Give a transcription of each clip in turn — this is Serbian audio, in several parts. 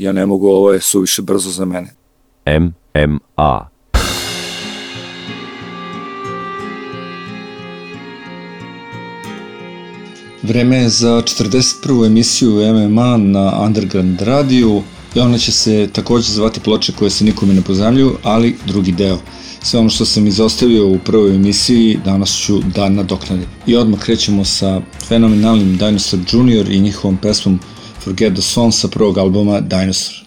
Ja ne mogu, ovo je suviše brzo za mene. MMA. Vreme je za 41. emisiju MMA na Underground radiju i ona će se takođe zvati ploče koje se nikome ne pozamljuju, ali drugi deo. Sve ono što sam izostavio u prvoj emisiji danas ću da nadoknadim. I odmah krećemo sa fenomenalnim Dinosaur Junior i njihovom pesmom Forget the Song sa prvog albuma uh, Dinosaur.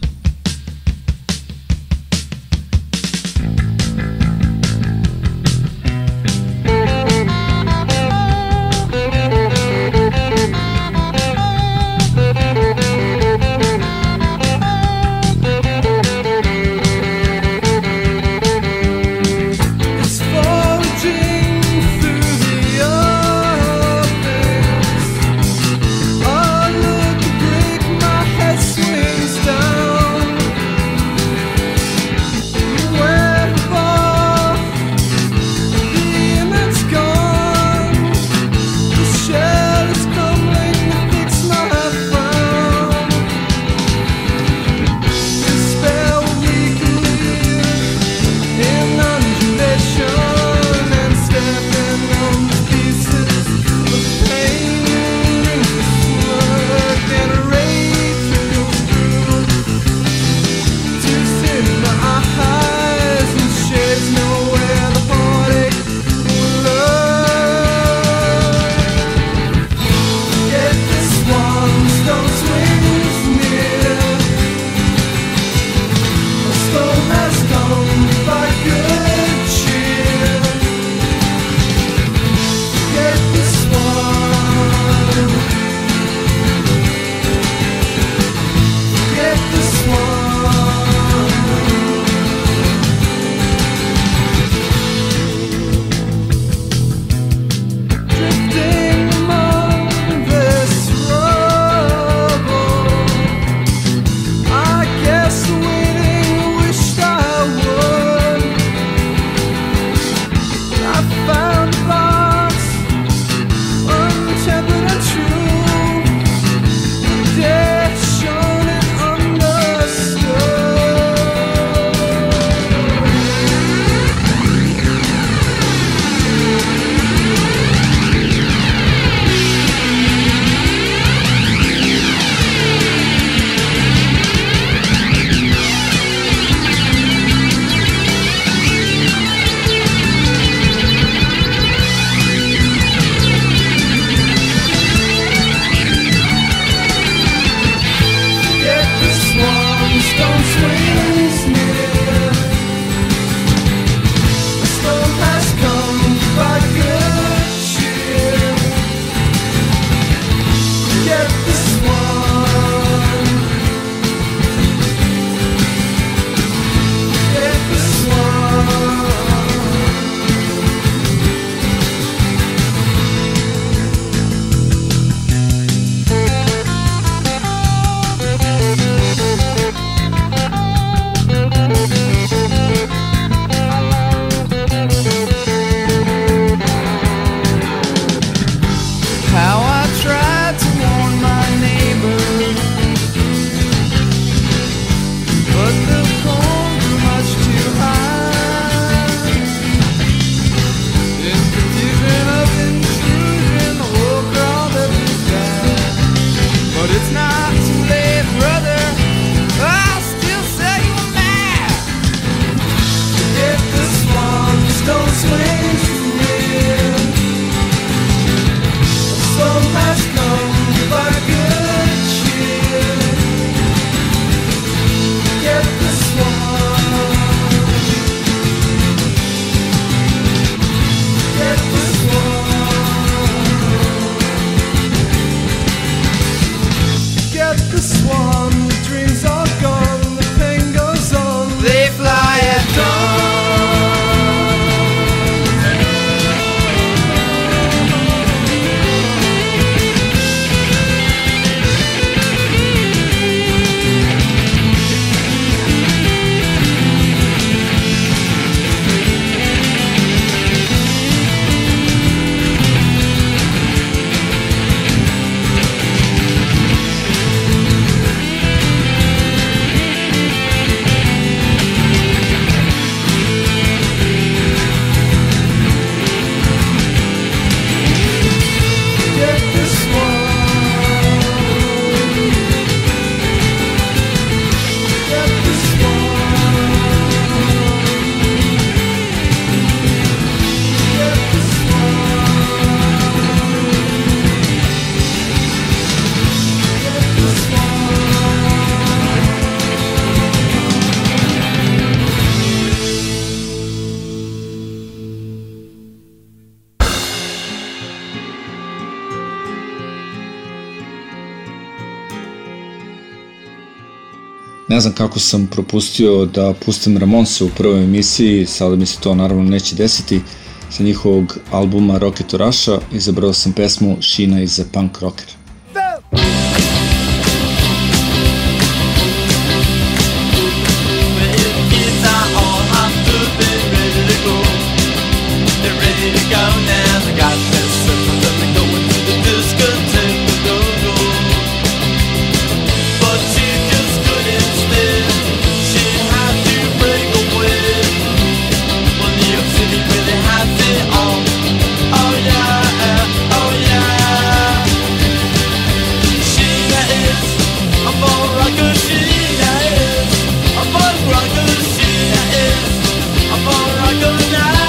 znam kako sam propustio da pustim Ramonse u prvoj emisiji, sada mi se to naravno neće desiti. Sa njihovog albuma Rocket to Russia izabrao sam pesmu Šina iz Punk Rockera. is upon a good night.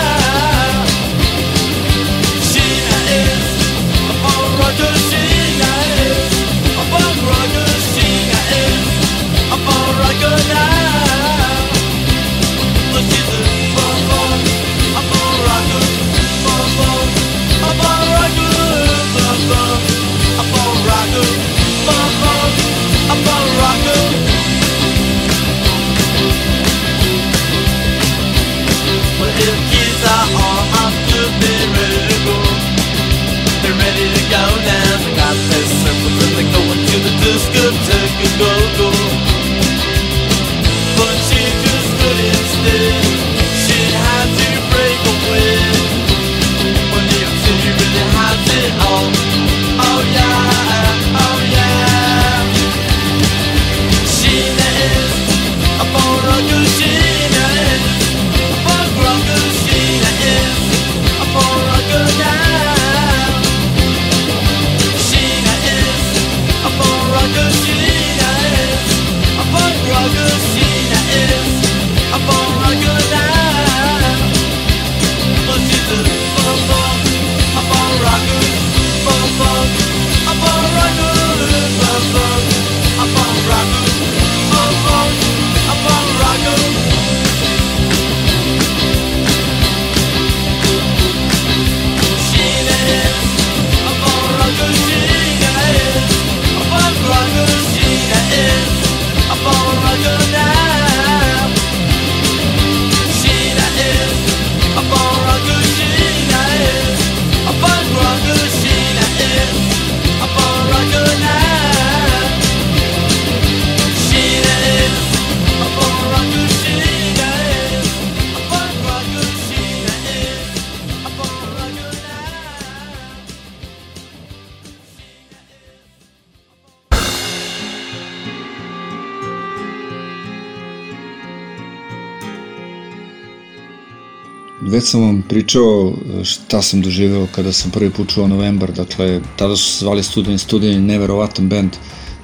pričao e, šta sam doživeo kada sam prvi put čuo Novembar, dakle, tada su se zvali Student, Studeni, neverovatan band,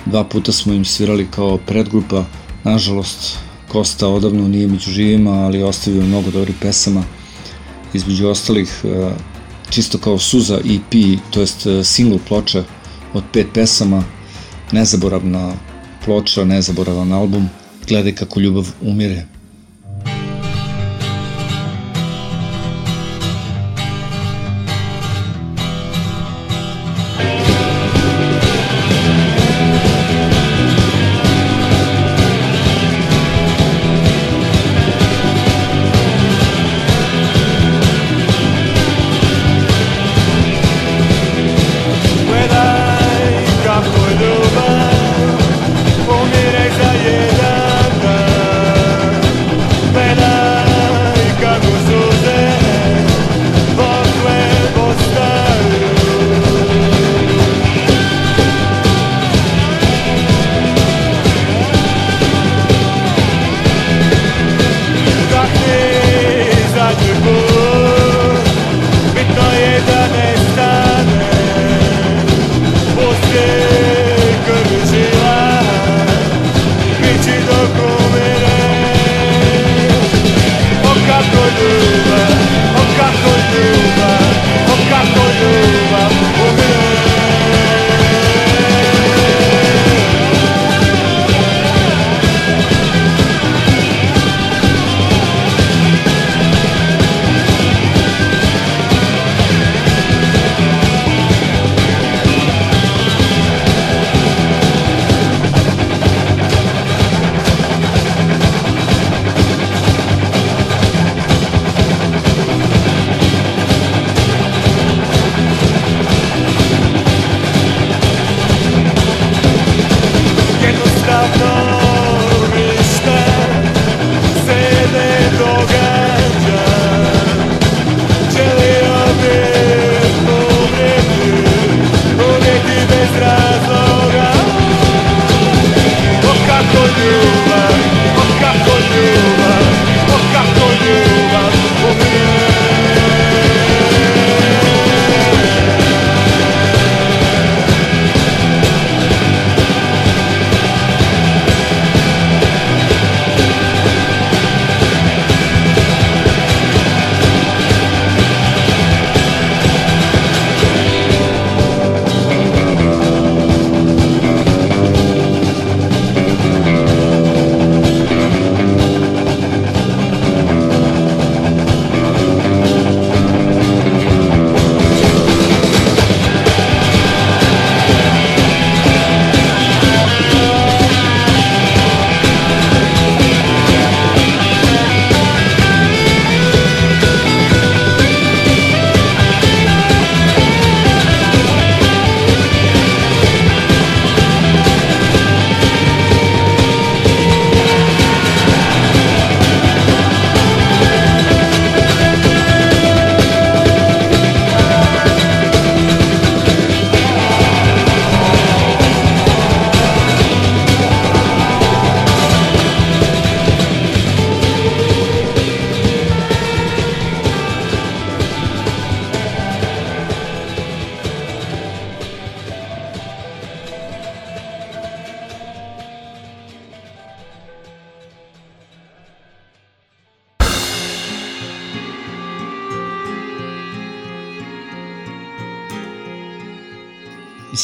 dva puta smo im svirali kao predgrupa, nažalost, Kosta odavno nije među živima, ali ostavio mnogo dobrih pesama, između ostalih, e, čisto kao Suza EP, to jest e, single ploča od pet pesama, nezaboravna ploča, nezaboravan album, gledaj kako ljubav umire.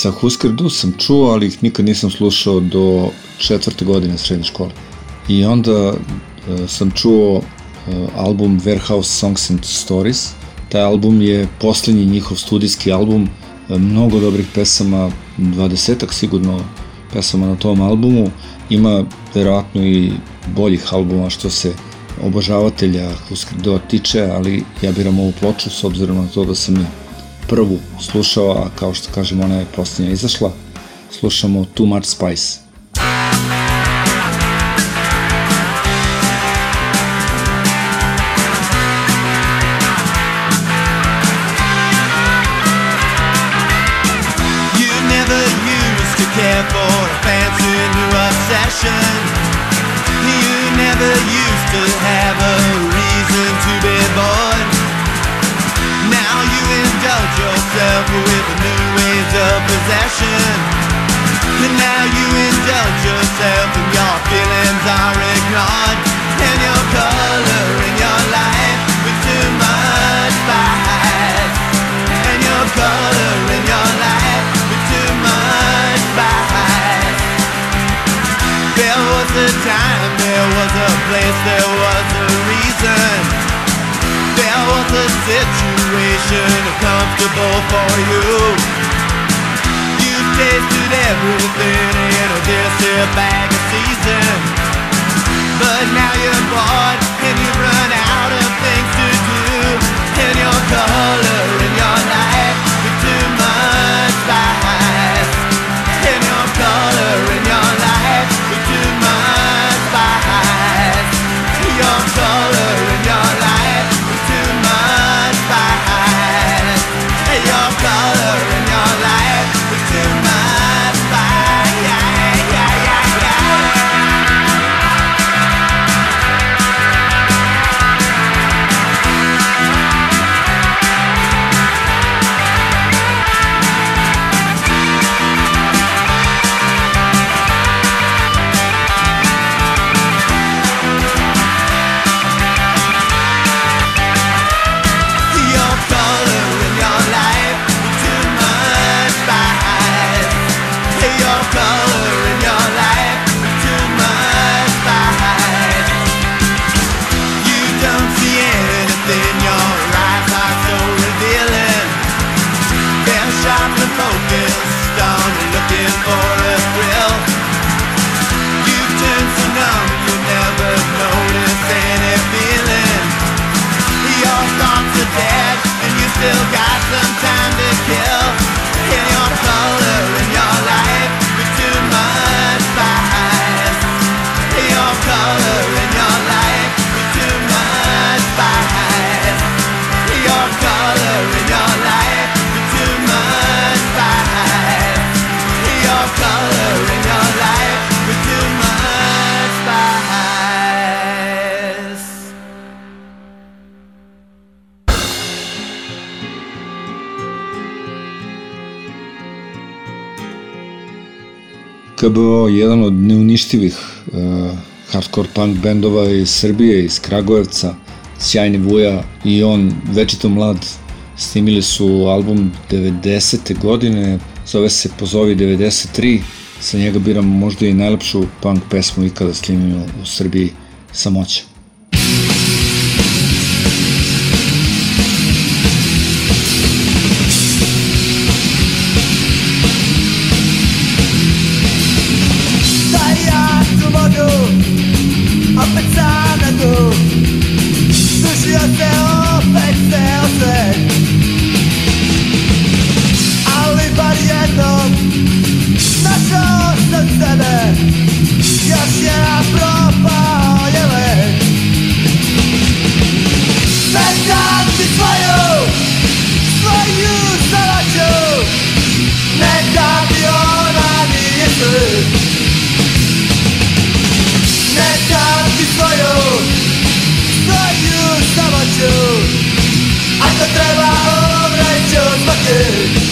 Za Husker Du sam čuo, ali ih nikad nisam slušao do četvrte godine srednje škole. I onda e, sam čuo e, album Warehouse Songs and Stories. Taj album je poslednji njihov studijski album, e, mnogo dobrih pesama, dvadesetak sigurno pesama na tom albumu. Ima verovatno i boljih albuma što se obožavatelja Husker Du tiče, ali ja biram ovu ploču s obzirom na to da sam je prvu slušao, a kao što kažem ona je posljednja izašla. Slušamo Too Much Spice. You never used to have a reason to possession. And now you indulge yourself and your feelings are ignored. And your color in your life with too much spice. And your color in your life with too much spice. There was a time, there was a place, there was a reason. There was a situation comfortable for you. Tasted everything in a distant bag of season. But now you're bored and you've run out of things to do. And your color KBO je jedan od neuništivih uh, hardcore punk bendova iz Srbije, iz Kragujevca, sjajni Vuja i on večito mlad snimili su album 90. godine, zove se Pozovi 93, sa njega biram možda i najlepšu punk pesmu ikada snimljenu u Srbiji, Samoća. actitud Hasta trabajo, obra y yo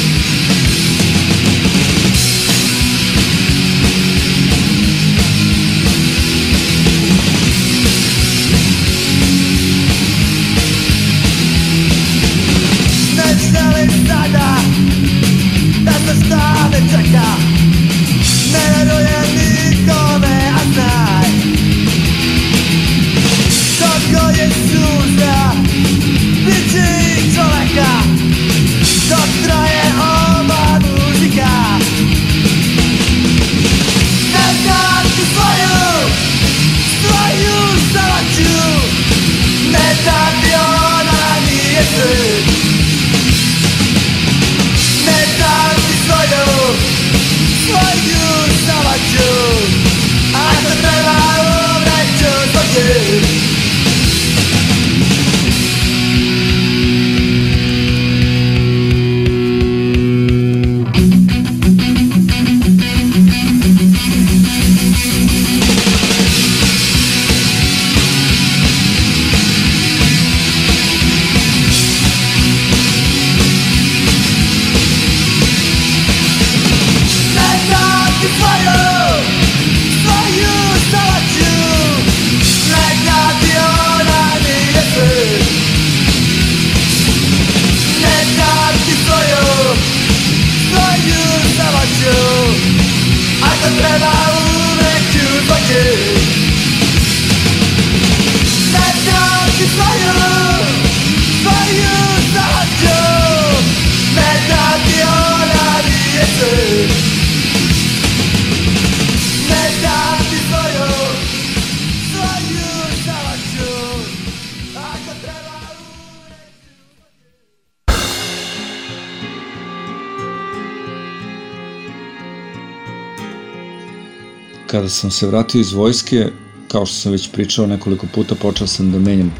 sam se vratio iz vojske, kao što sam već pričao nekoliko puta, počeo sam da menjam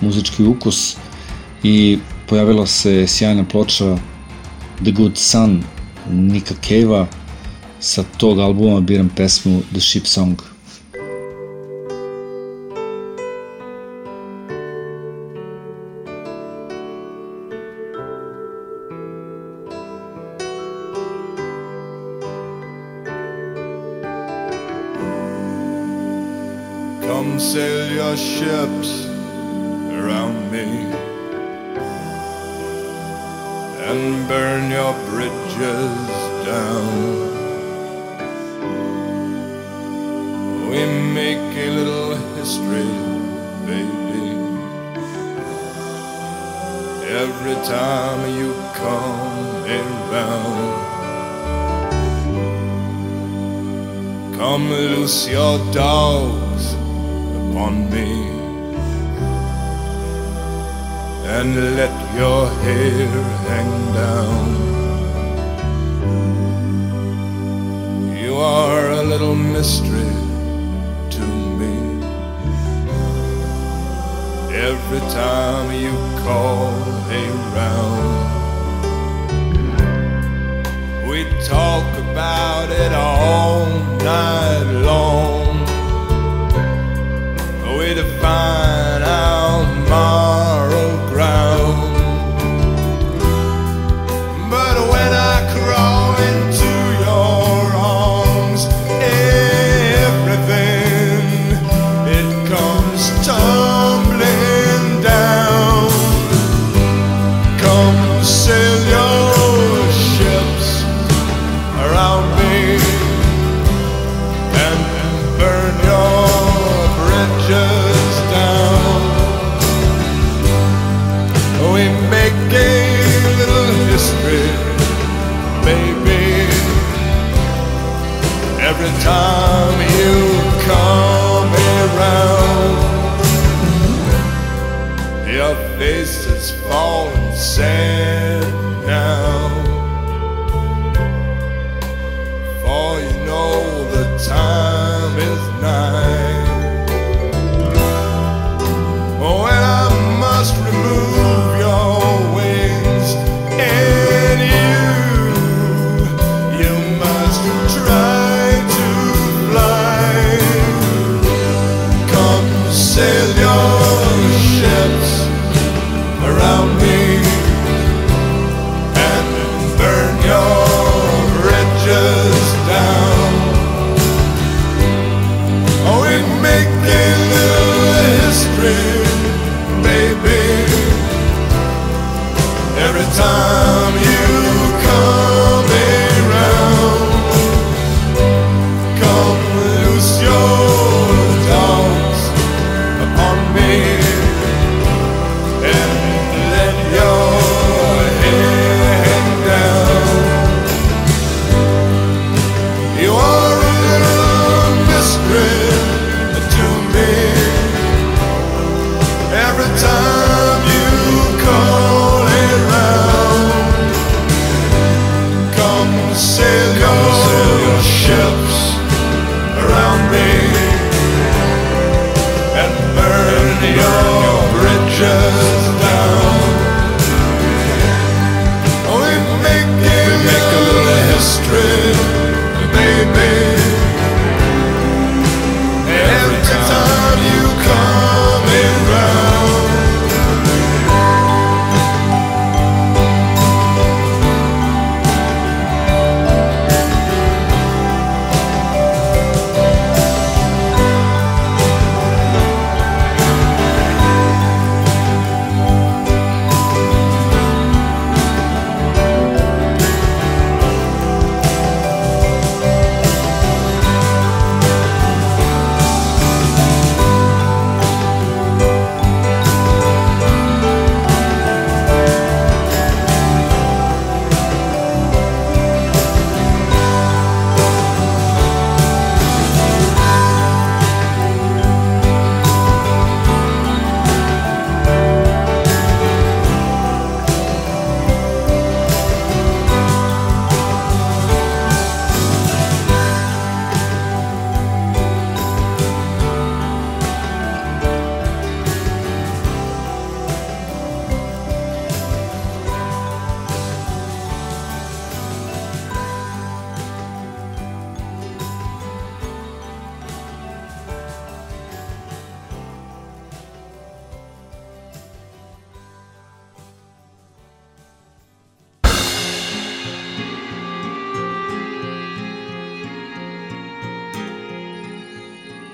muzički ukus i pojavila se sjajna ploča The Good Sun Nika Cave-a, sa tog albuma biram pesmu The Ship Song.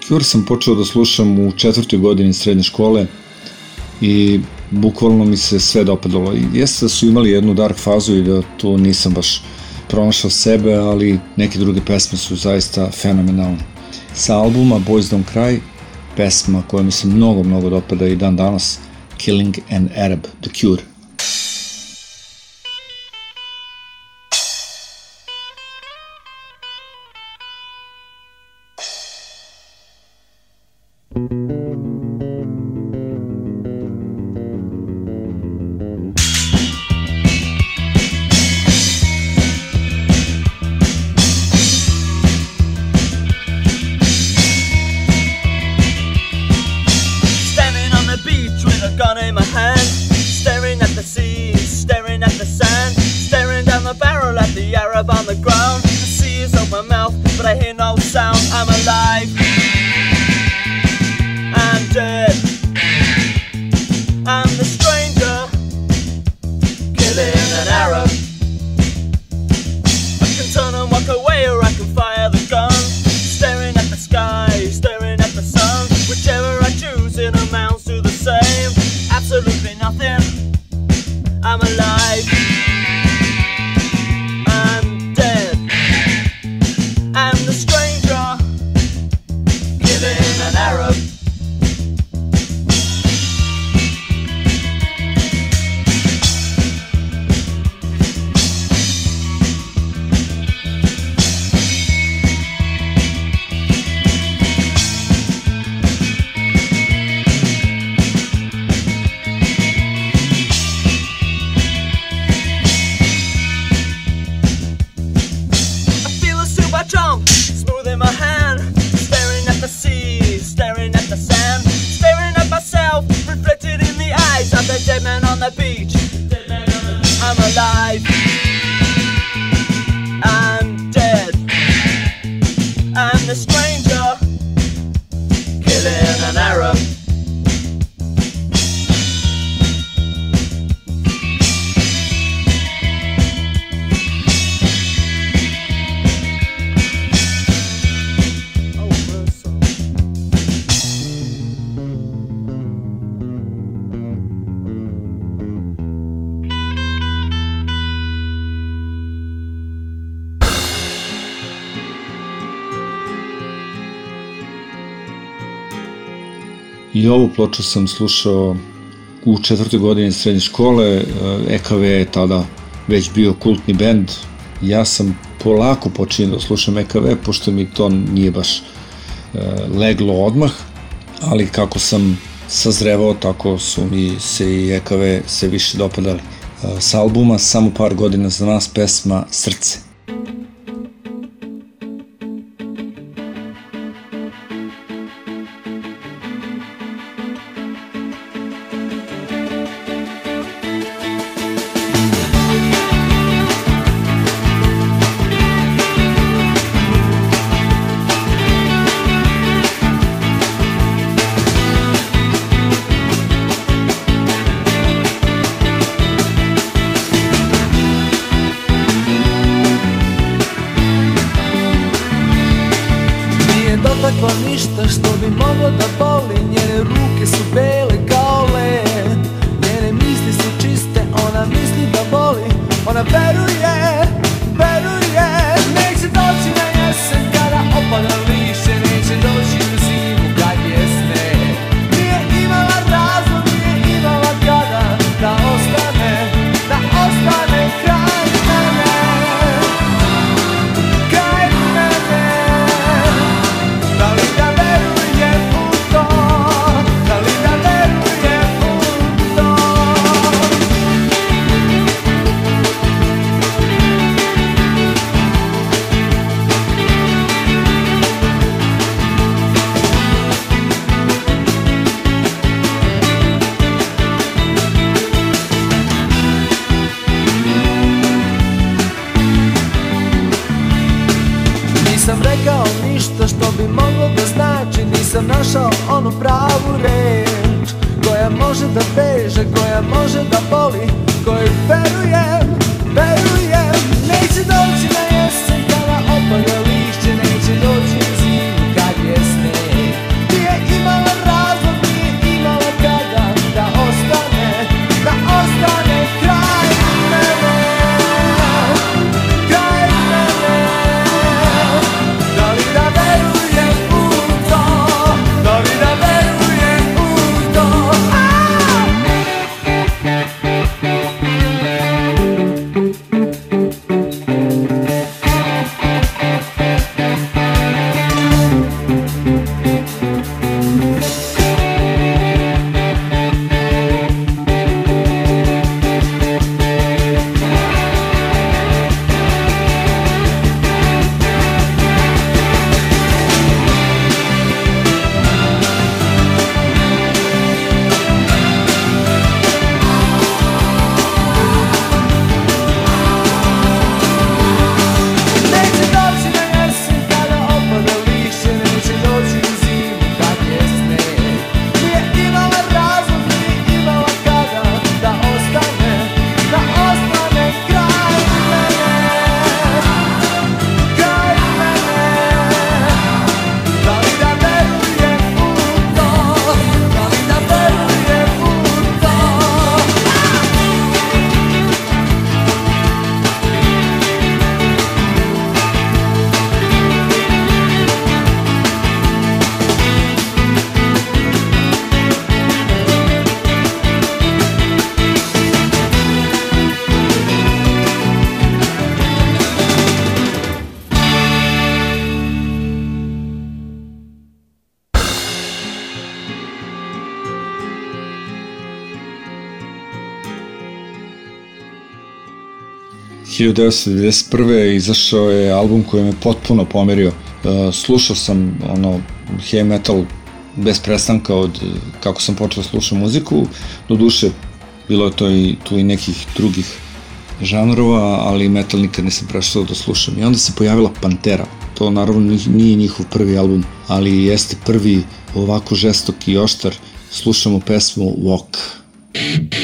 Cure sam počeo da slušam u četvrtoj godini srednje škole i bukvalno mi se sve dopadalo. Jeste da su imali jednu dark fazu i da to nisam baš pronašao sebe, ali neke druge pesme su zaista fenomenalne. Sa albuma Boys Don't Cry, pesma koja mi se mnogo, mnogo dopada i dan danas, Killing an Arab, The Cure. Ovu ploču sam slušao u četvrtoj godini srednje škole, EKV je tada već bio kultni bend. Ja sam polako počinio da slušam EKV, pošto mi to nije baš e, leglo odmah, ali kako sam sazrevao, tako su mi se i EKV se više dopadali. E, S albuma samo par godina za nas pesma Srce. 1991. izašao je album koji me potpuno pomerio. Uh, slušao sam ono heavy metal bez prestanka od uh, kako sam počeo da slušam muziku. Do duše bilo je to i tu i nekih drugih žanrova, ali metal nikad nisam prešao da slušam. I onda se pojavila Pantera. To naravno ni- nije njihov prvi album, ali jeste prvi ovako žestok i oštar. Slušamo pesmu Walk. Walk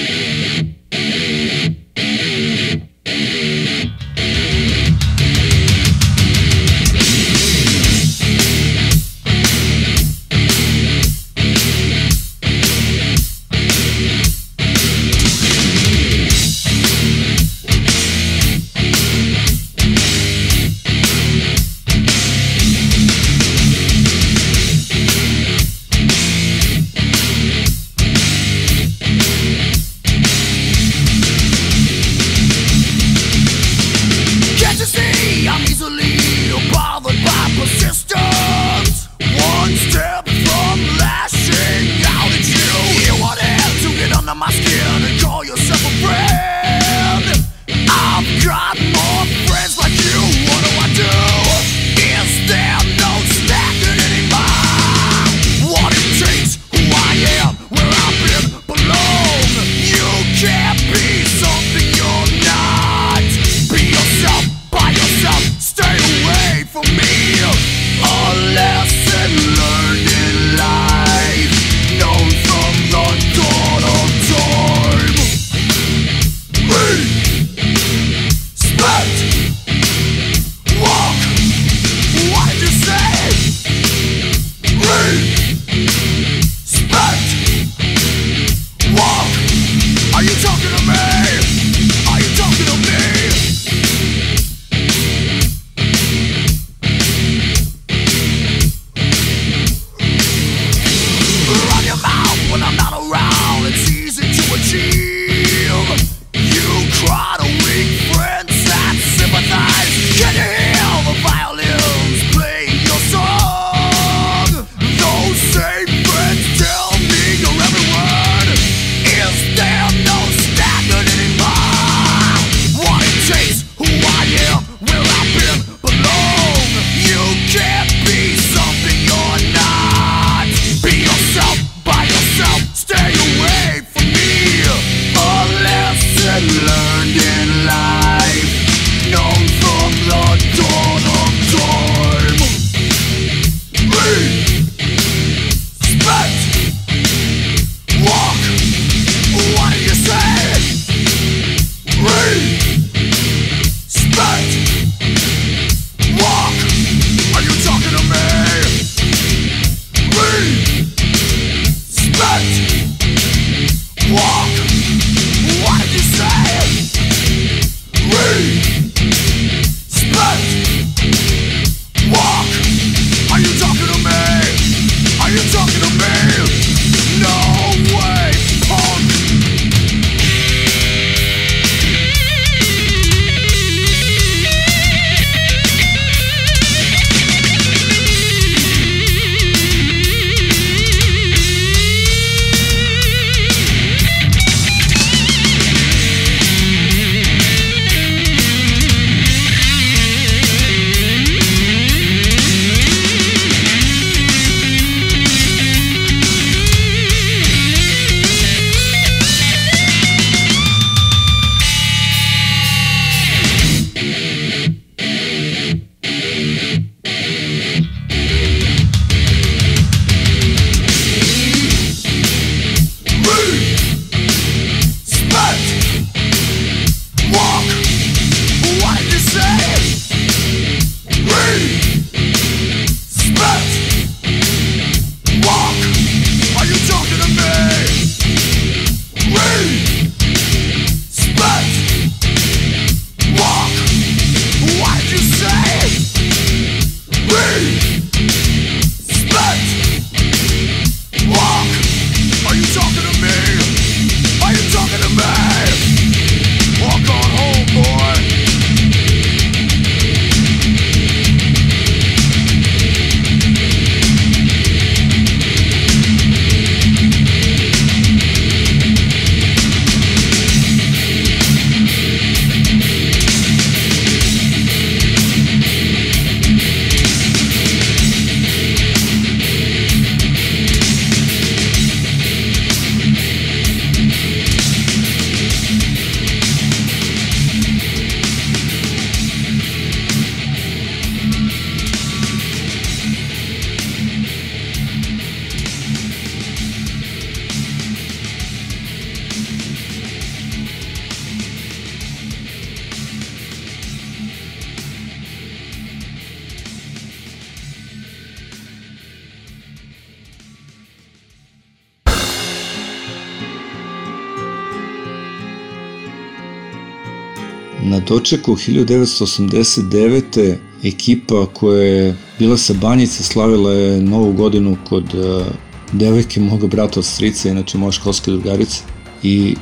na dočeku 1989. ekipa koja je bila sa Banjice slavila je novu godinu kod uh, devojke moga brata od strica, inače moja školske drugarice. I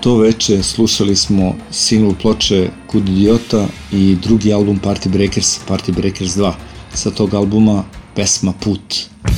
to veče slušali smo single ploče Kud idiota i drugi album Party Breakers, Party Breakers 2. Sa tog albuma pesma Put. Rođen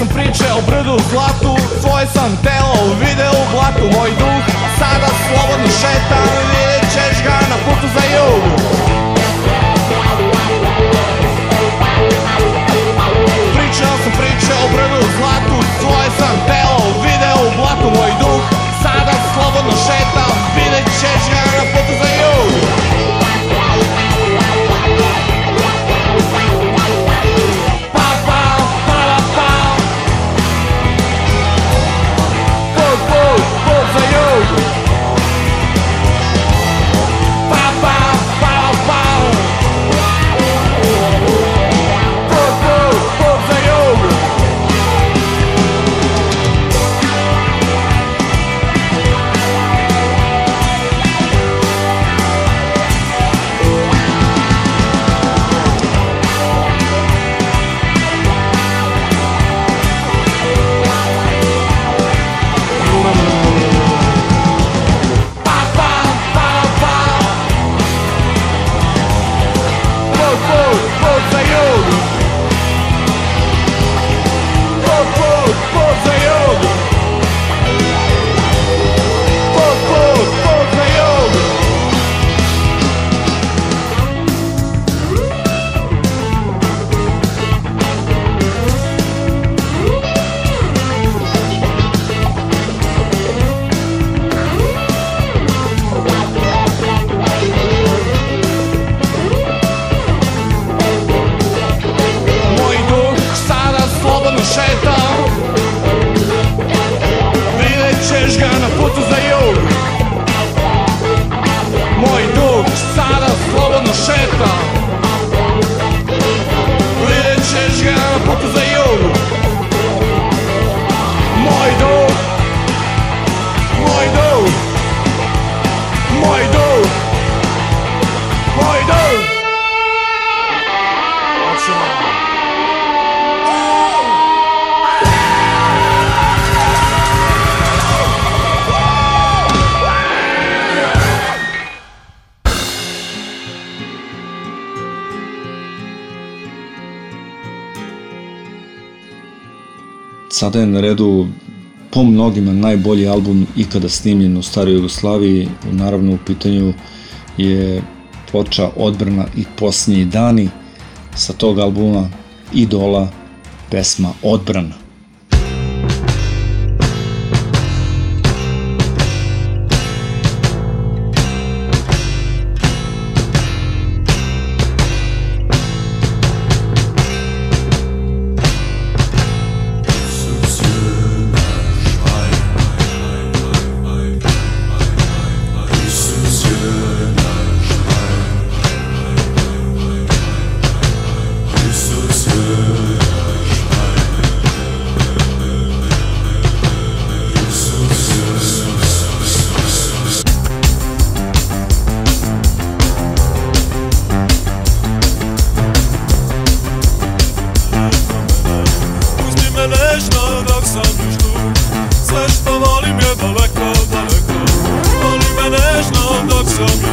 sam priče o brdu zlatu Svoje sam telo video u blatu Moj duh sada slobodno šeta Je na redu po mnogima najbolji album ikada snimljen u staroj Jugoslaviji. Naravno u pitanju je ploča Odbrana i posljednji dani sa tog albuma Idola pesma Odbrana. loco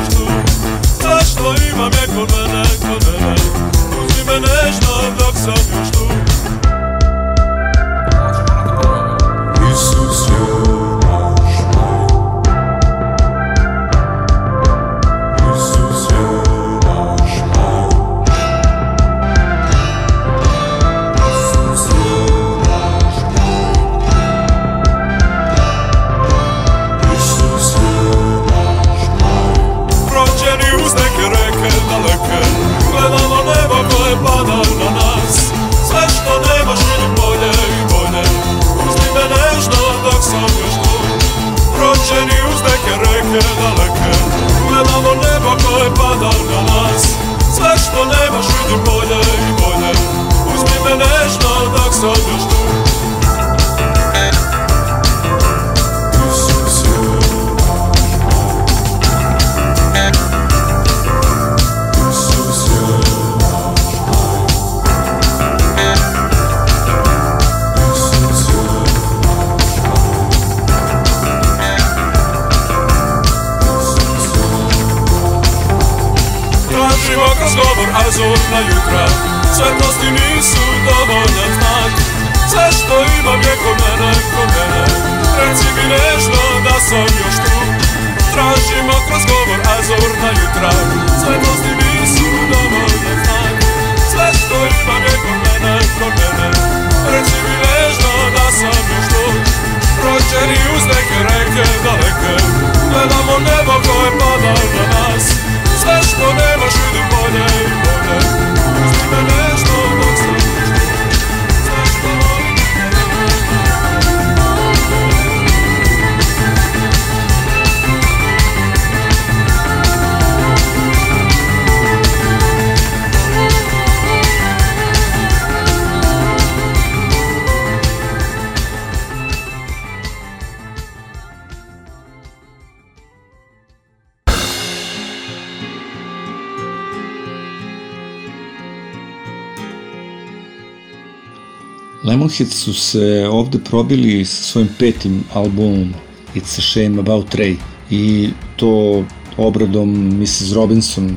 Exit su se ovde probili sa svojim petim albumom It's a Shame About Ray i to obradom Mrs. Robinson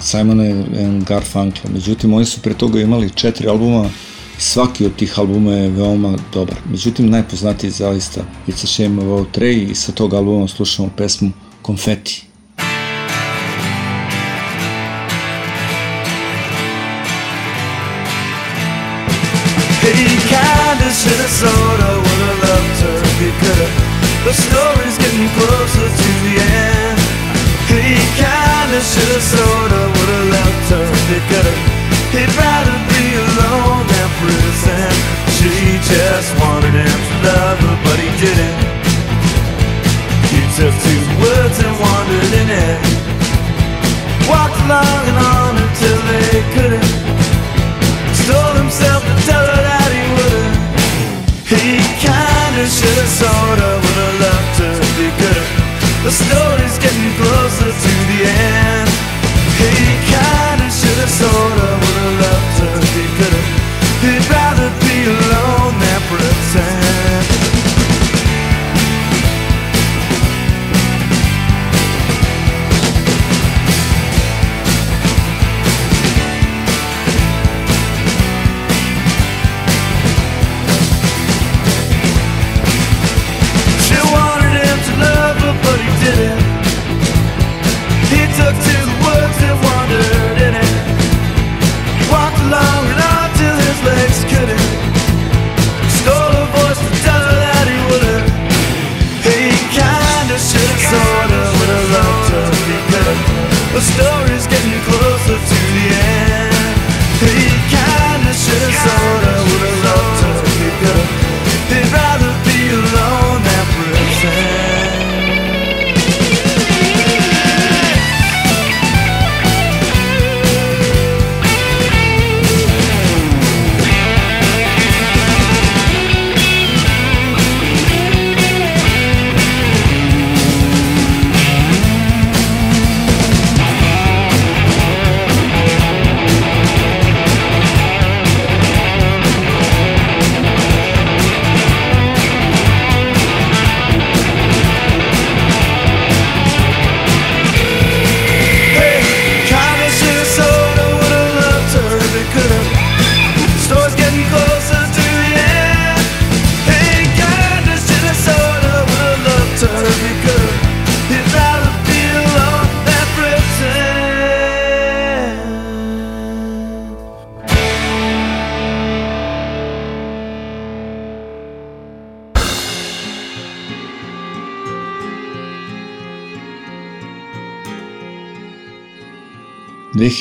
Simon and Garfunkel. Međutim, oni su pre toga imali četiri albuma i svaki od tih albuma je veoma dobar. Međutim, najpoznatiji je zaista It's a Shame About Ray i sa tog albuma slušamo pesmu Confetti. It's getting close.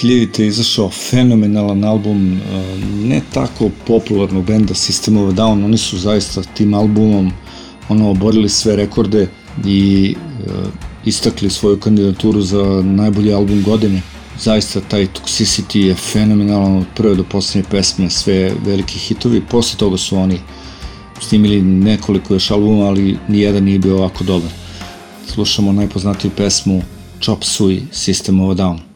2000. izašao fenomenalan album e, ne tako popularnog benda System of Down, oni su zaista tim albumom ono oborili sve rekorde i e, istakli svoju kandidaturu za najbolji album godine. Zaista taj Toxicity je fenomenalan od prve do poslednje pesme, sve veliki hitovi, posle toga su oni snimili nekoliko još albuma, ali nijedan nije bio ovako dobar. Slušamo najpoznatiju pesmu Chop Suey System of Down.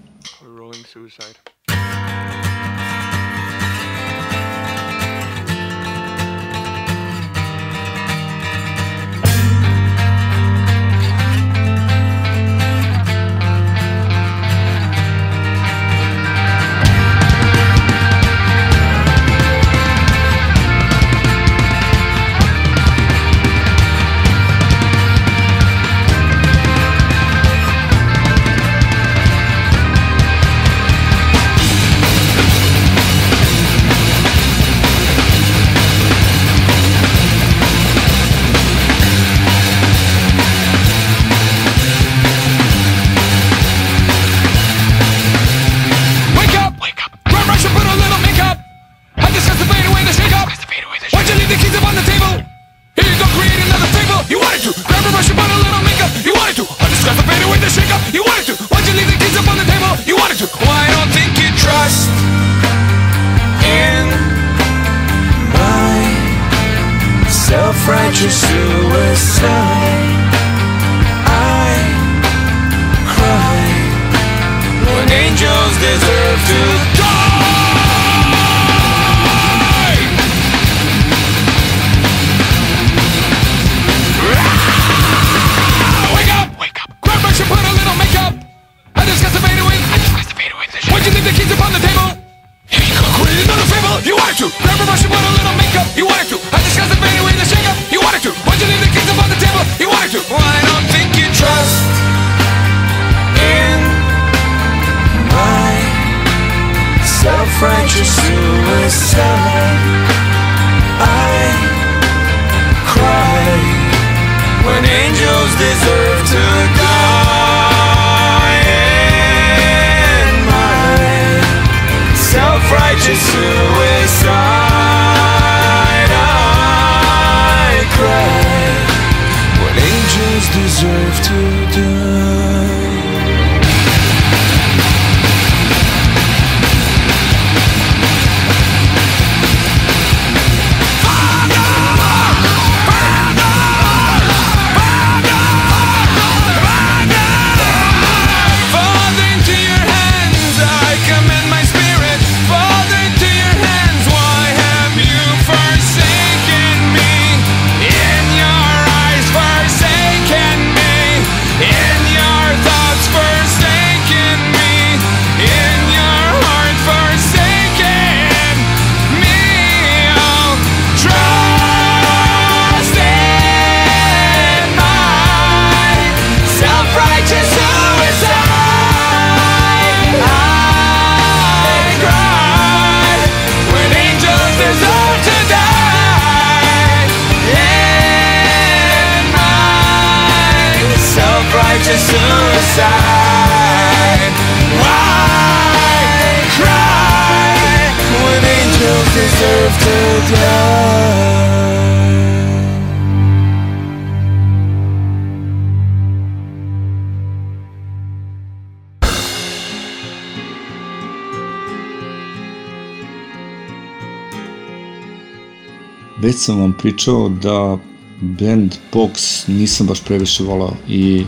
pričao da band Box nisam baš previše volao i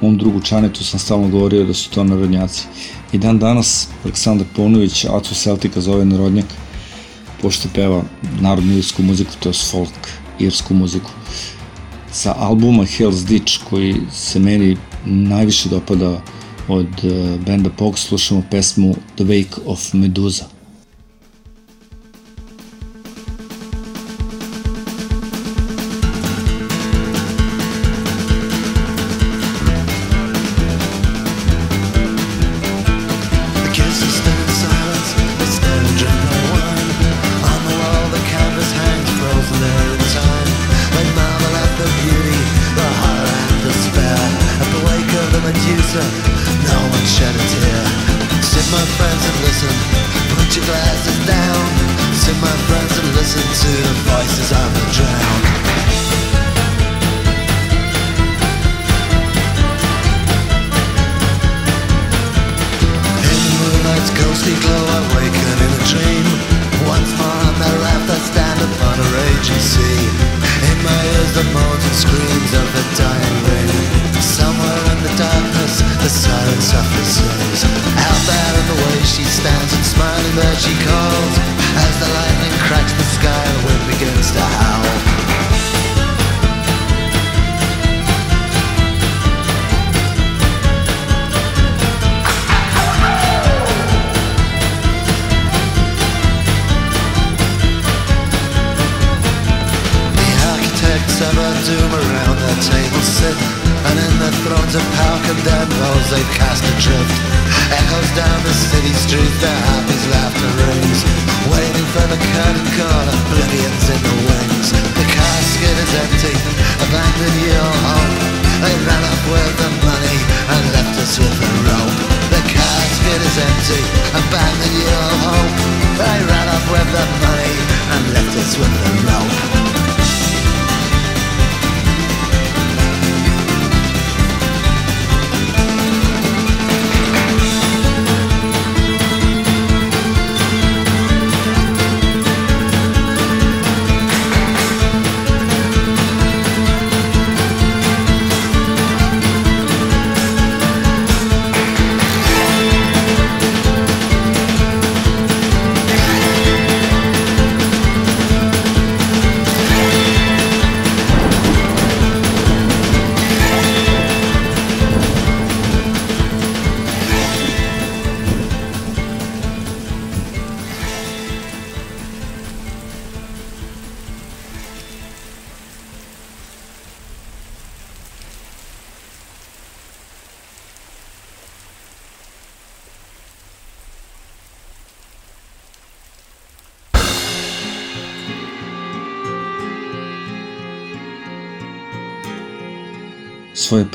mom drugu Čanetu sam stalno govorio da su to narodnjaci. I dan danas Aleksandar Ponović, Acu Celtica zove narodnjak, pošto peva narodnu irsku muziku, to je folk irsku muziku. Sa albuma Hell's Ditch, koji se meni najviše dopada od eh, benda Box, slušamo pesmu The Wake of Medusa. There she calls. As the lightning cracks the sky, the wind begins to howl. The architects of our doom around their tables sit And in their thrones of power condemned those they've cast adrift Echoes down the city streets, their empty, abandoned your home. They ran off with the money and left us with the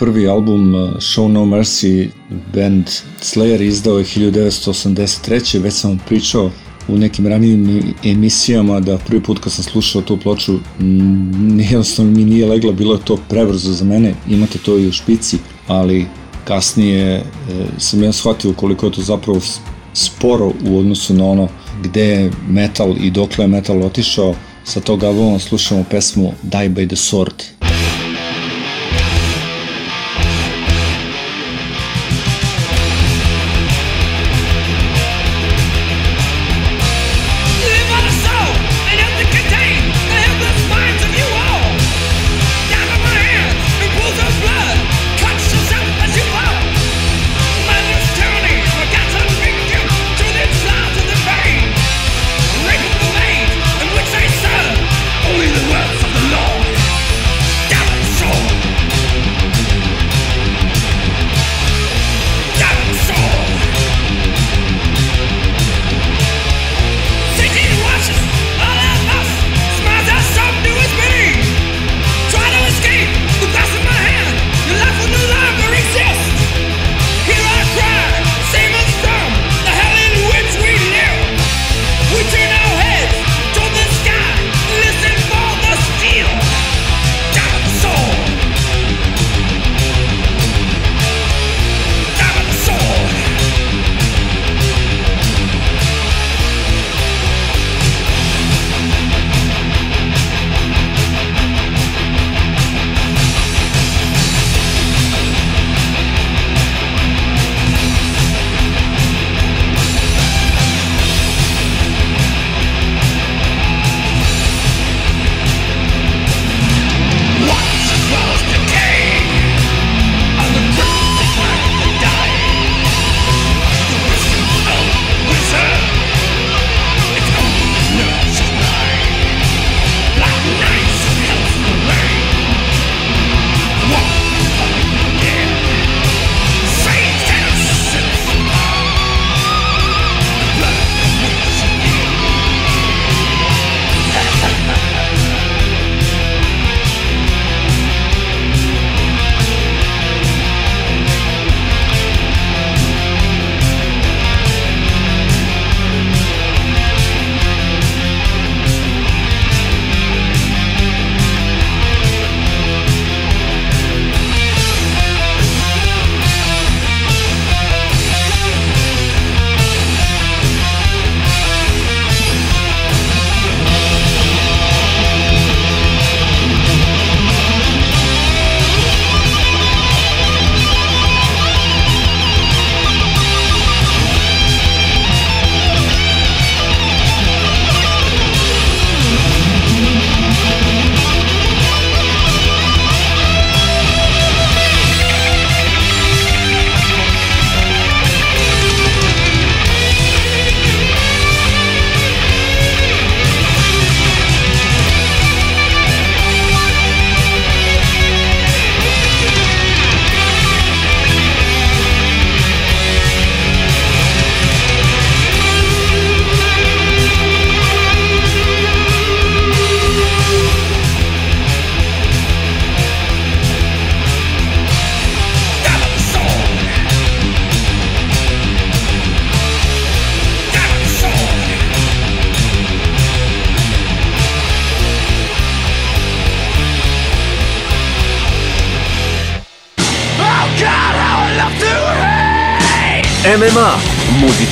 prvi album uh, Show No Mercy band Slayer izdao je 1983. Već sam vam pričao u nekim ranijim emisijama da prvi put kad sam slušao tu ploču jednostavno mi nije legla, bilo je to prebrzo za mene, imate to i u špici, ali kasnije e, sam ja shvatio koliko je to zapravo sporo u odnosu na ono gde je metal i dokle je metal otišao. Sa tog albuma slušamo pesmu Die by the Sword.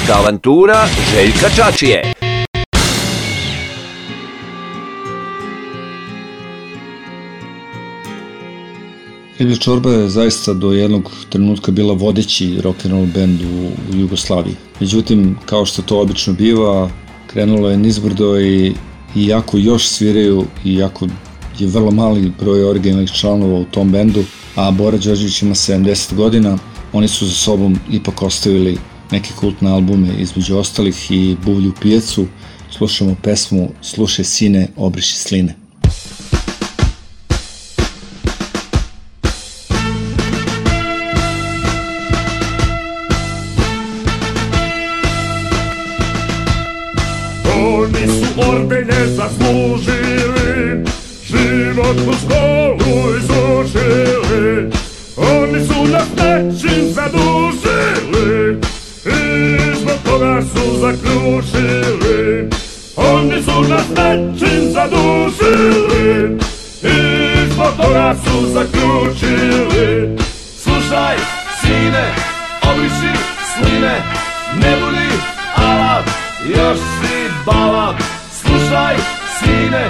Muzička avantura Željka Čačije. Ilja Čorba je zaista do jednog trenutka bila vodeći rock and roll band u, Jugoslaviji. Međutim, kao što to obično biva, krenulo je nizbrdo i, i jako još sviraju i jako je vrlo mali broj originalnih članova u tom bendu, a Bora Đorđević ima 70 godina, oni su za sobom ipak ostavili neke kultne albume između ostalih i Buvlju pijecu, slušamo pesmu Slušaj sine, obriši sline. Sine,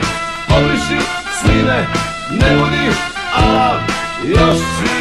obriši sline, ne budi alav, još si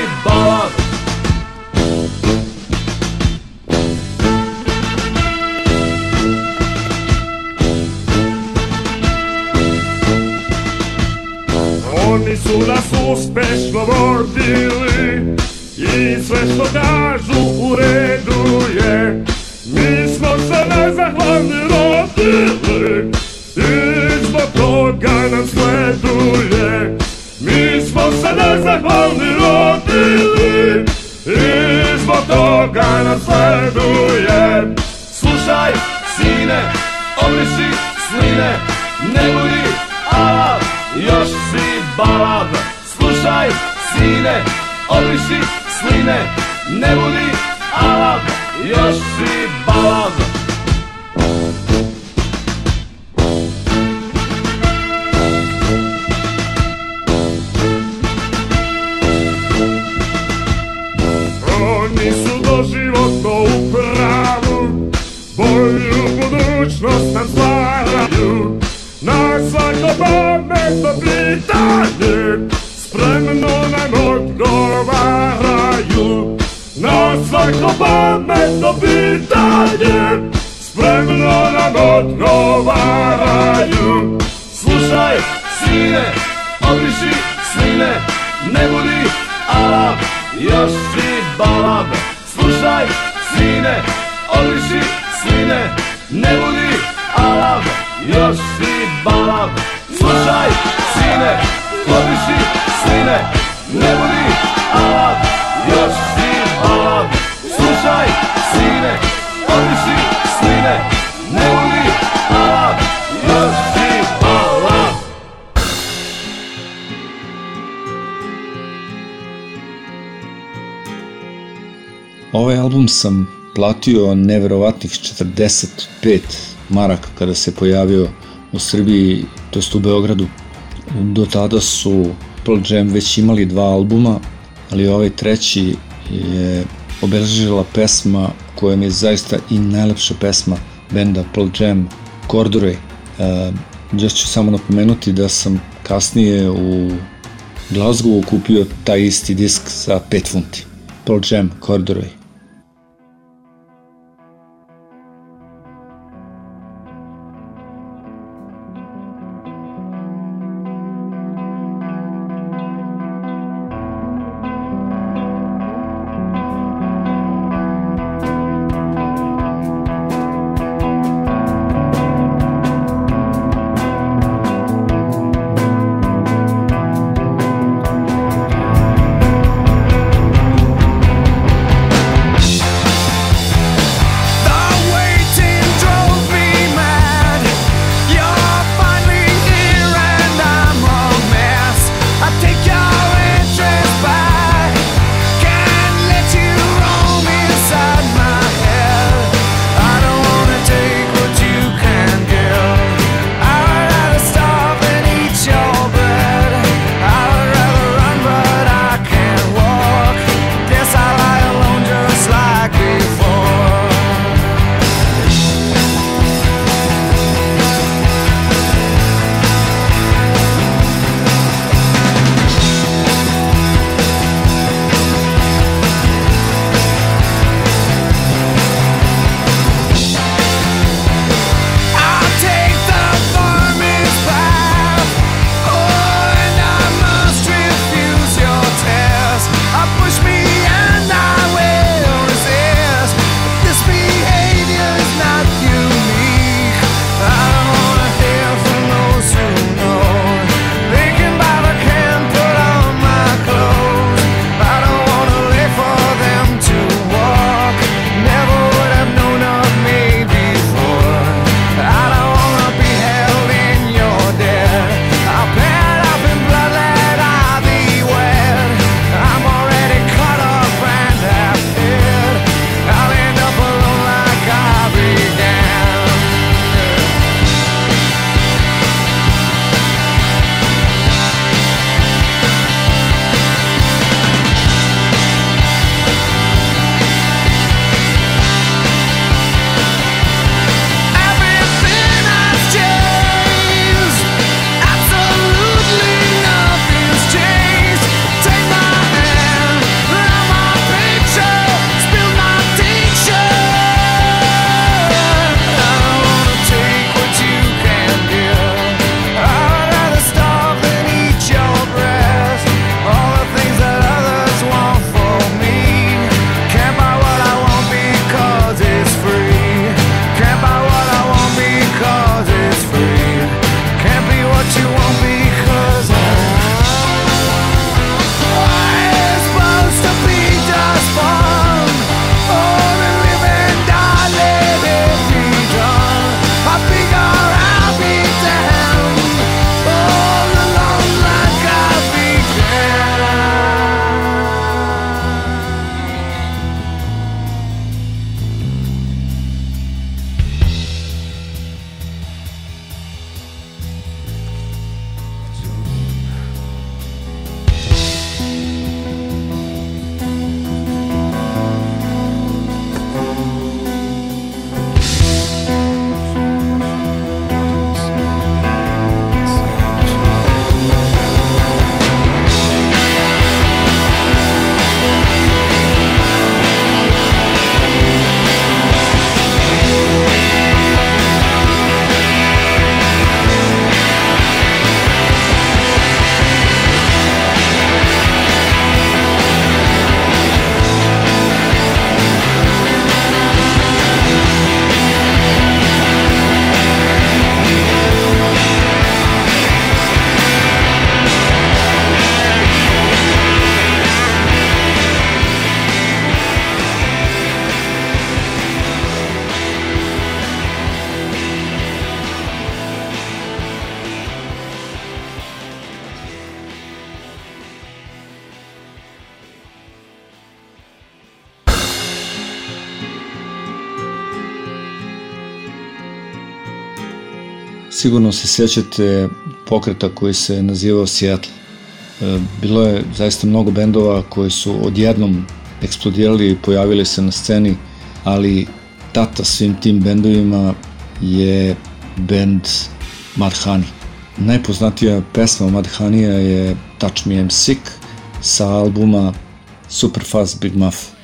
platio neverovatnih 45 maraka kada se pojavio u Srbiji, to jest u Beogradu. Do tada su Pearl Jam već imali dva albuma, ali ovaj treći je obeležila pesma koja mi je zaista i najlepša pesma benda Pearl Jam, Corduroy. Uh, još ću samo napomenuti da sam kasnije u Glasgowu kupio taj isti disk za 5 funti. Pearl Jam, Corduroy. Sigurno se sjećate pokreta koji se nazivao Seattle. E, bilo je zaista mnogo bendova koji su odjednom eksplodirali i pojavili se na sceni, ali tata svim tim bendovima je bend Madhani. Najpoznatija pesma Madhanija je Touch Me I'm Sick sa albuma Superfast Big Muff.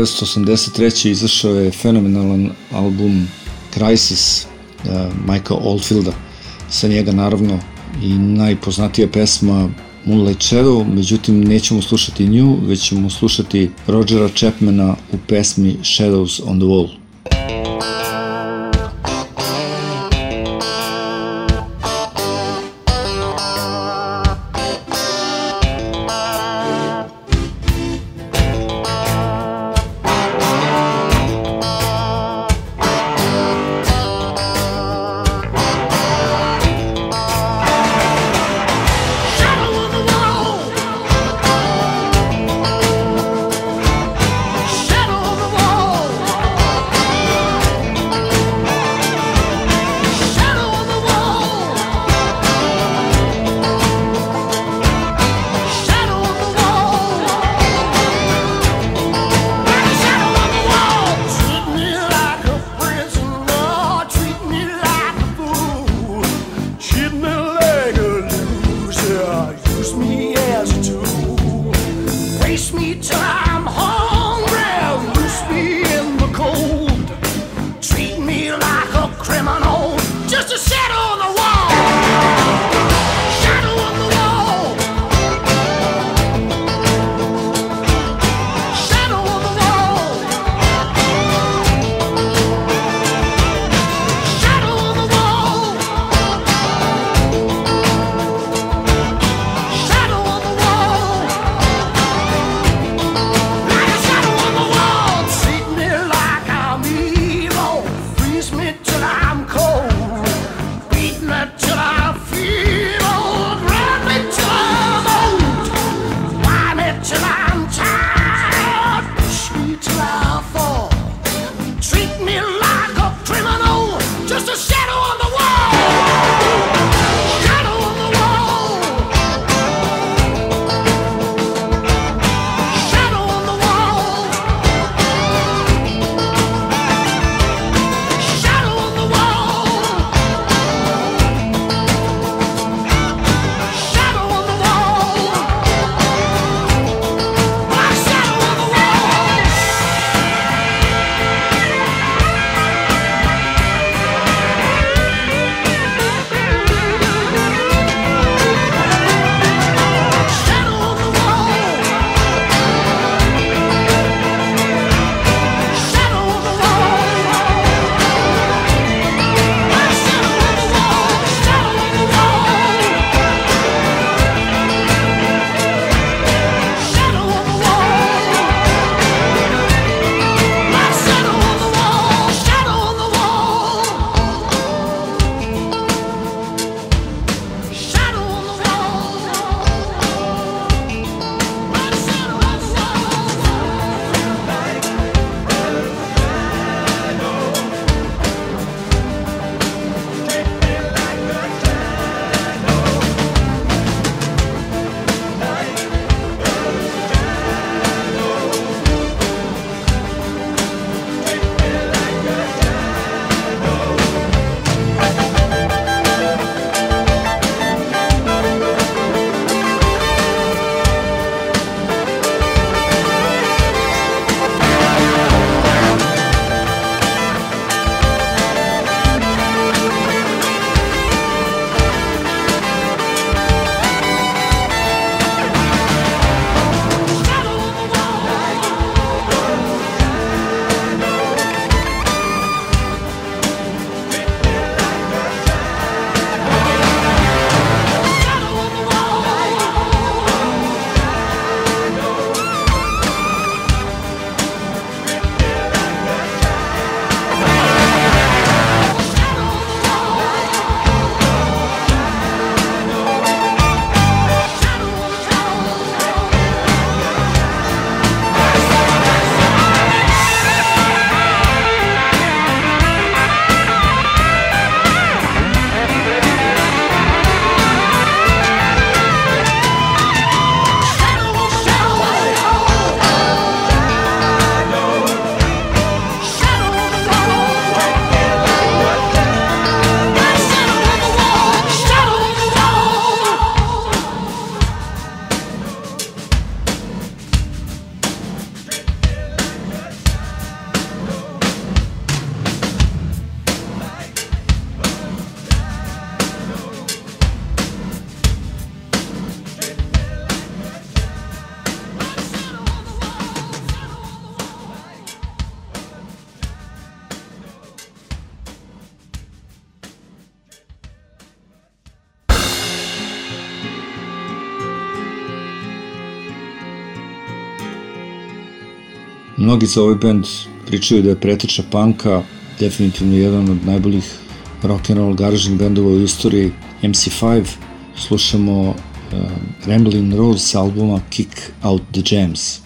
1983. izašao je fenomenalan album Crisis uh, Michael Oldfielda. Sa njega naravno i najpoznatija pesma Moonlight Shadow, međutim nećemo slušati nju, već ćemo slušati Rodgera Chapmana u pesmi Shadows on the Wall. Mnogi za ovaj band pričaju da je preteča panka, definitivno jedan od najboljih rock and roll garažnih bendova u istoriji, MC5. Slušamo uh, Ramblin' Rose albuma Kick Out the Jams.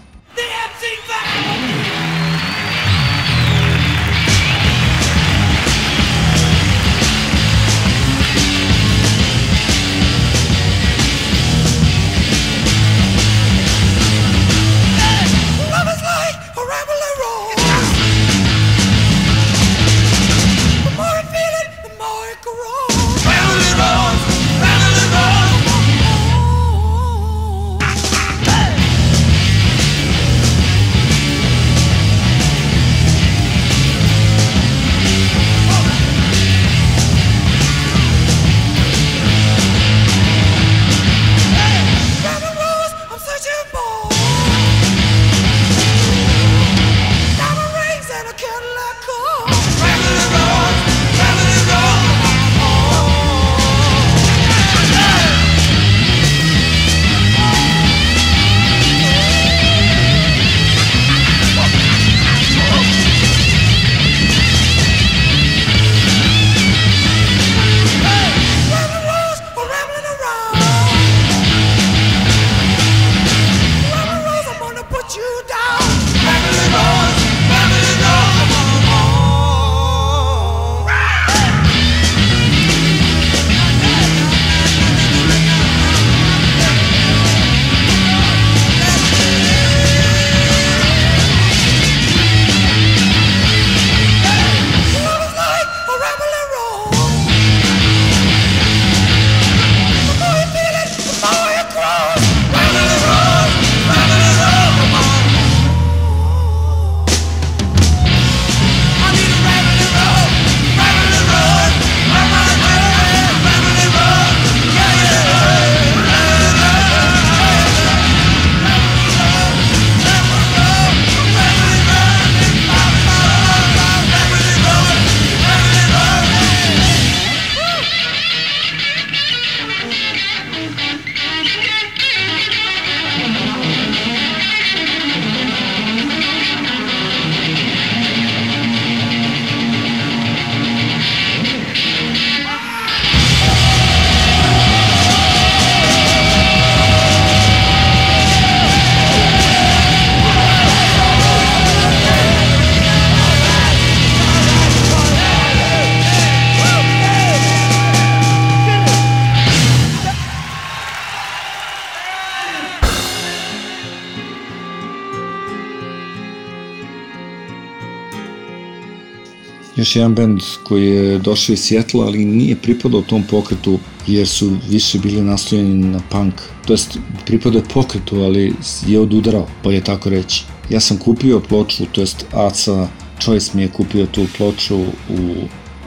Još jedan band koji je došao iz Sjetla, ali nije pripadao tom pokretu jer su više bili nastojeni na punk. To jest, pripadao je pokretu, ali je odudarao, bolje tako reći. Ja sam kupio ploču, to jest Aca Choice mi je kupio tu ploču u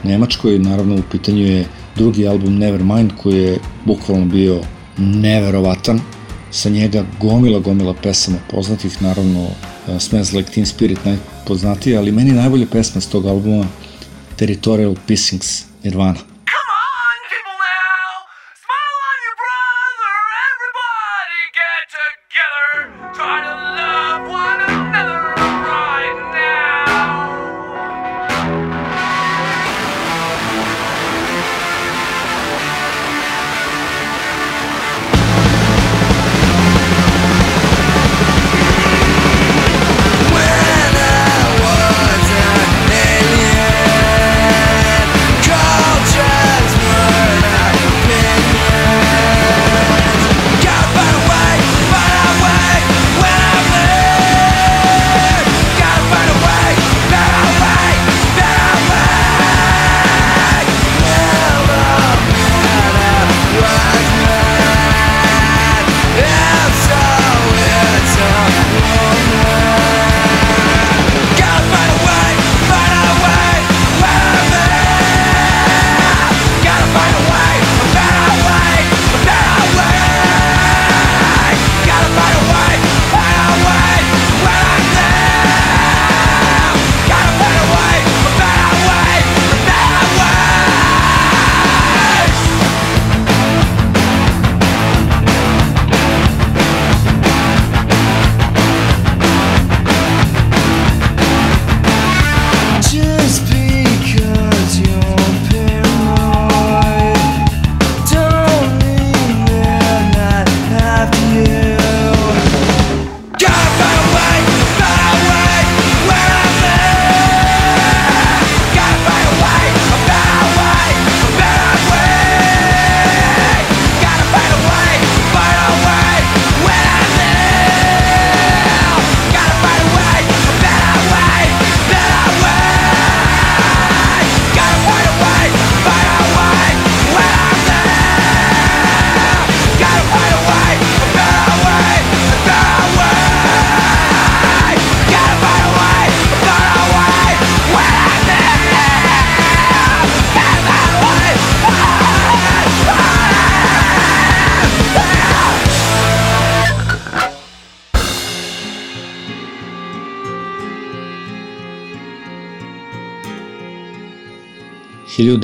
Nemačkoj, naravno u pitanju je drugi album Nevermind koji je bukvalno bio neverovatan. Sa njega gomila, gomila pesama poznatih, naravno Smells Like Teen Spirit najpoznatiji, ali meni najbolja pesma s tog albuma територия от Писингс, Ирвана.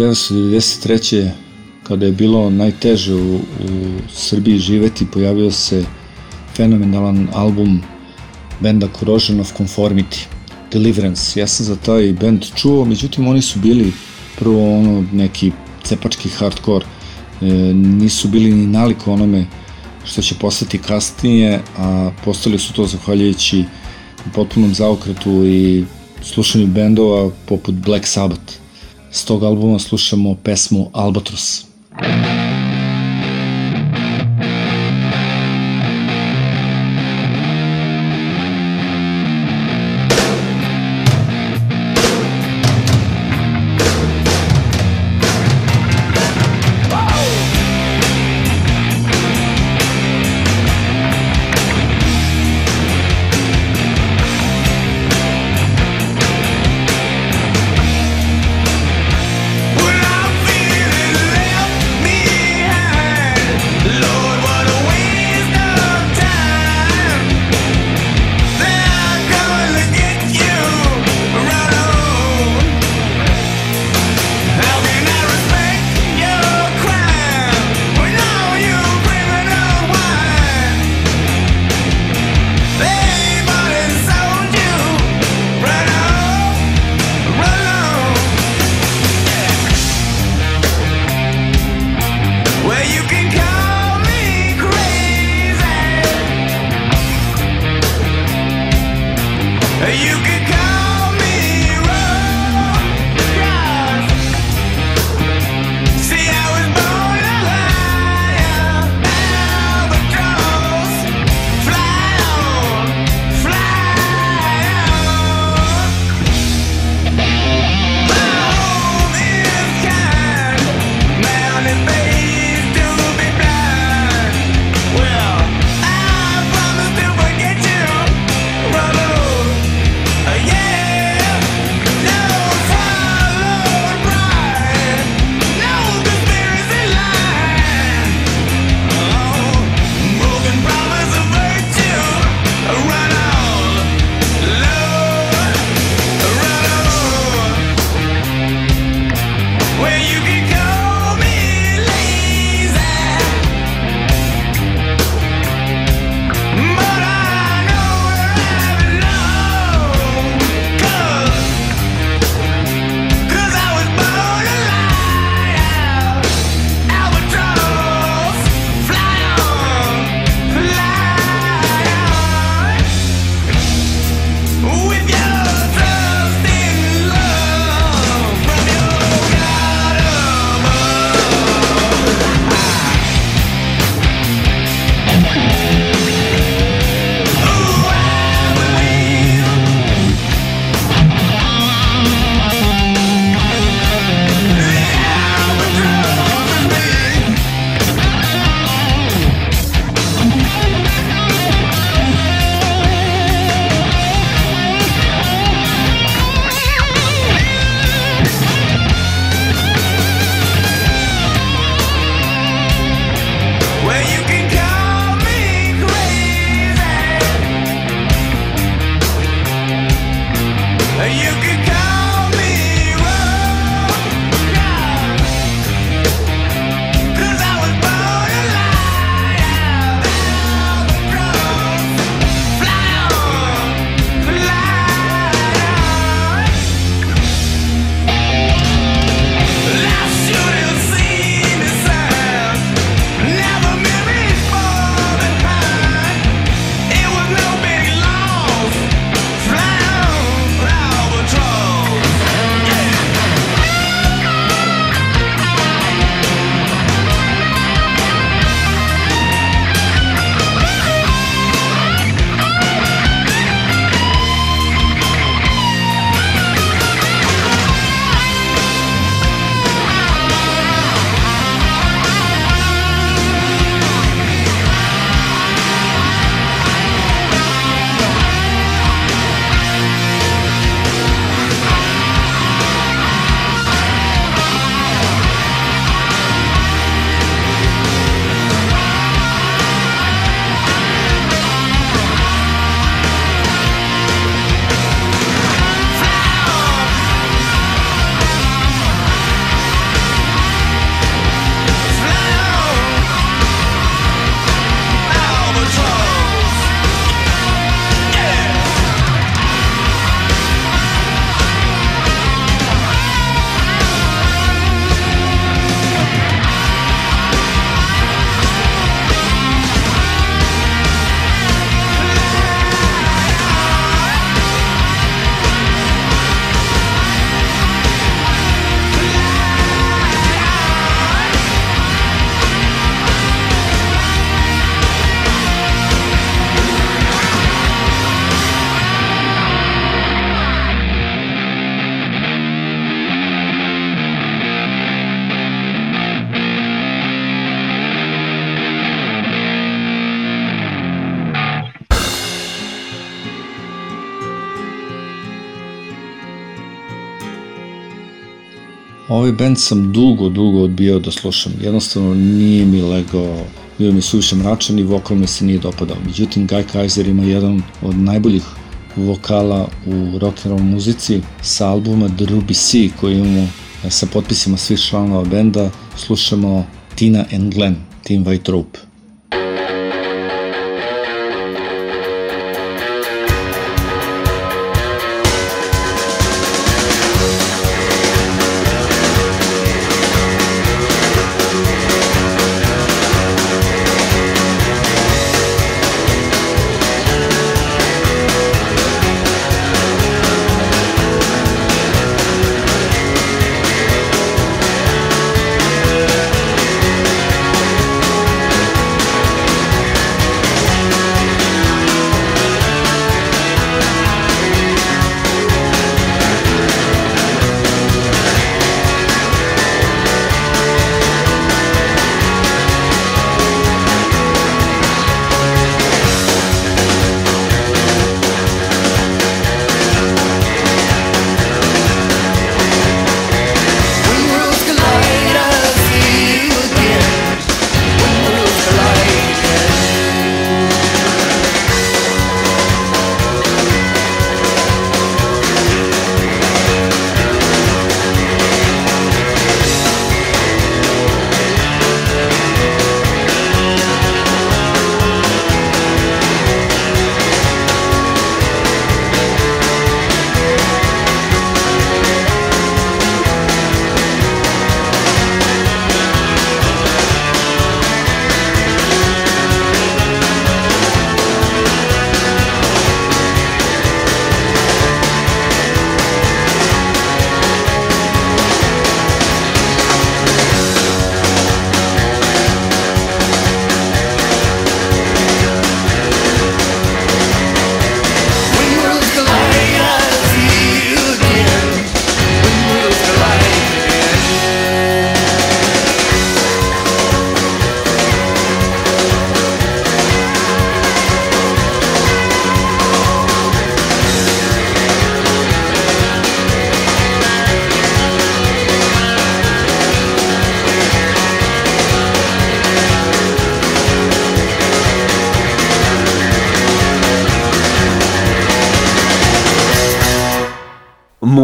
1993. kada je bilo najteže u, u Srbiji živeti, pojavio se fenomenalan album benda Corrosion of Conformity, Deliverance. Ja sam za taj band čuo, međutim oni su bili prvo ono neki cepački hardcore, e, nisu bili ni naliko onome što će postati kasnije, a postali su to zahvaljujući potpunom zaokretu i slušanju bendova poput Black Sabbath. S tog albuma slušamo pesmu Albatros. Albatros. Ovaj band sam dugo, dugo odbijao da slušam. Jednostavno nije mi legao, bio mi suviše mračan i vokal mi se nije dopadao. Međutim, Guy Kaiser ima jedan od najboljih vokala u rock muzici sa albuma The Ruby Sea koji imamo e, sa potpisima svih članova benda. Slušamo Tina and Glenn, Team White Rope.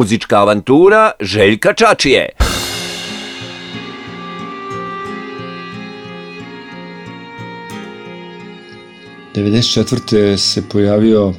Muzička avantura Željka Čačije. – 94. se pojavio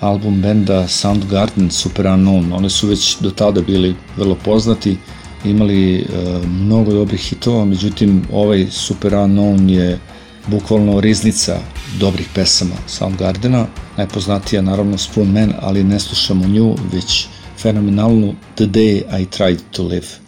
album benda Soundgarden Super Unknown. One su već do tada bili vrlo poznati, imali e, mnogo dobrih hitova, međutim ovaj Super Unknown je bukvalno riznica dobrih pesama Soundgardena. Najpoznatija naravno Spoon Man, ali ne slušamo nju, već fenomenalnu The Day I Tried to Live.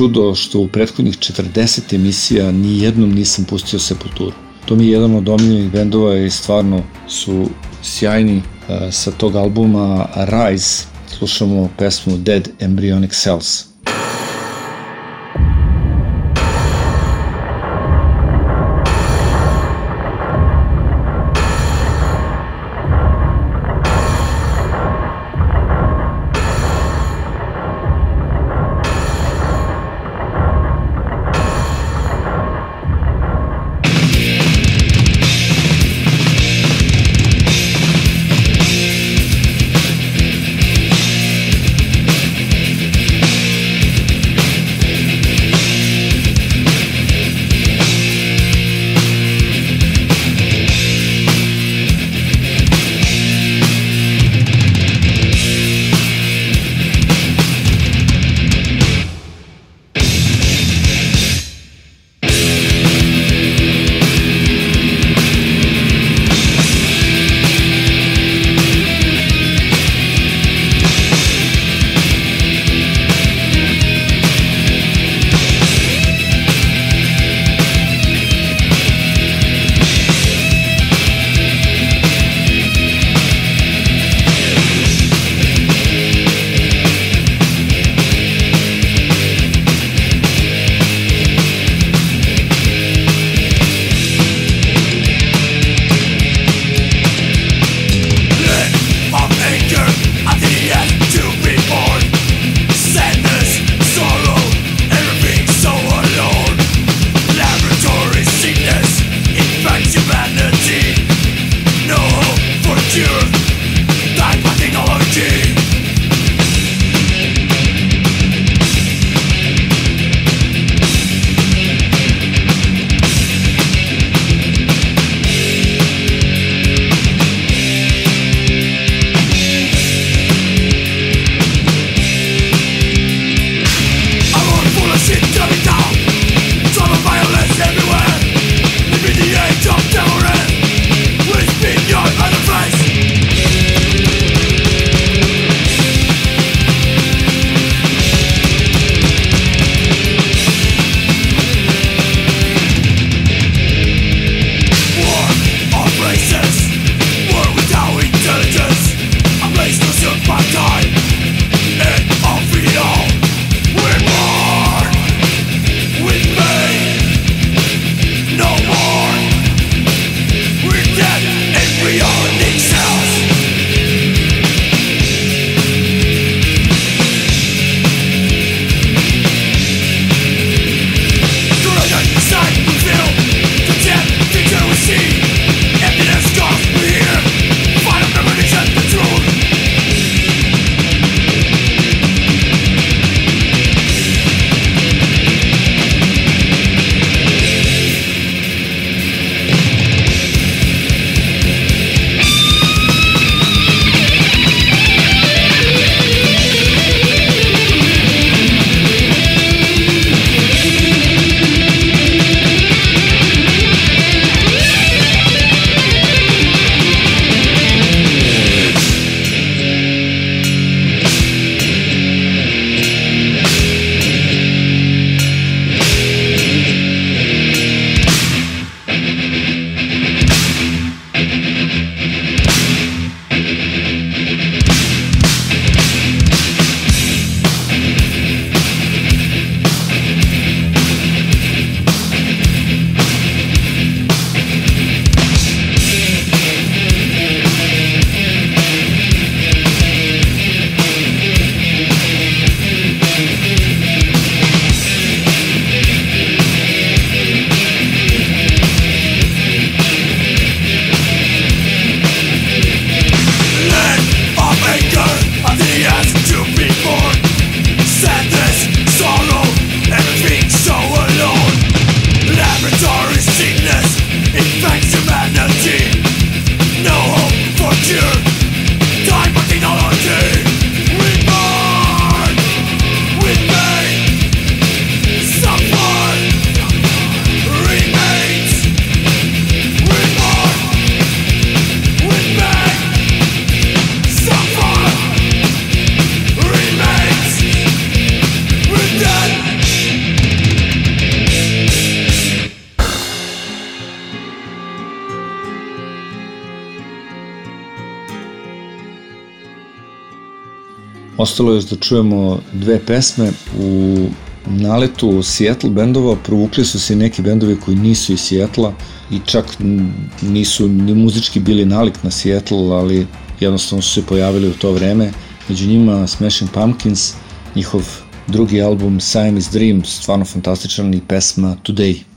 Čudo što u prethodnih 40 emisija ni jednom nisam pustio Sepulturu. To mi je jedan od omiljenih bendova i stvarno su sjajni. E, Sa tog albuma Rise slušamo pesmu Dead Embryonic Cells. Ostalo još da čujemo dve pesme u naletu Seattle bendova provukli su se neki bendovi koji nisu iz Seattle i čak nisu ni muzički bili nalik na Seattle, ali jednostavno su se pojavili u to vreme. Među njima Smashing Pumpkins, njihov drugi album Siamese Dream, stvarno fantastičan i pesma Today.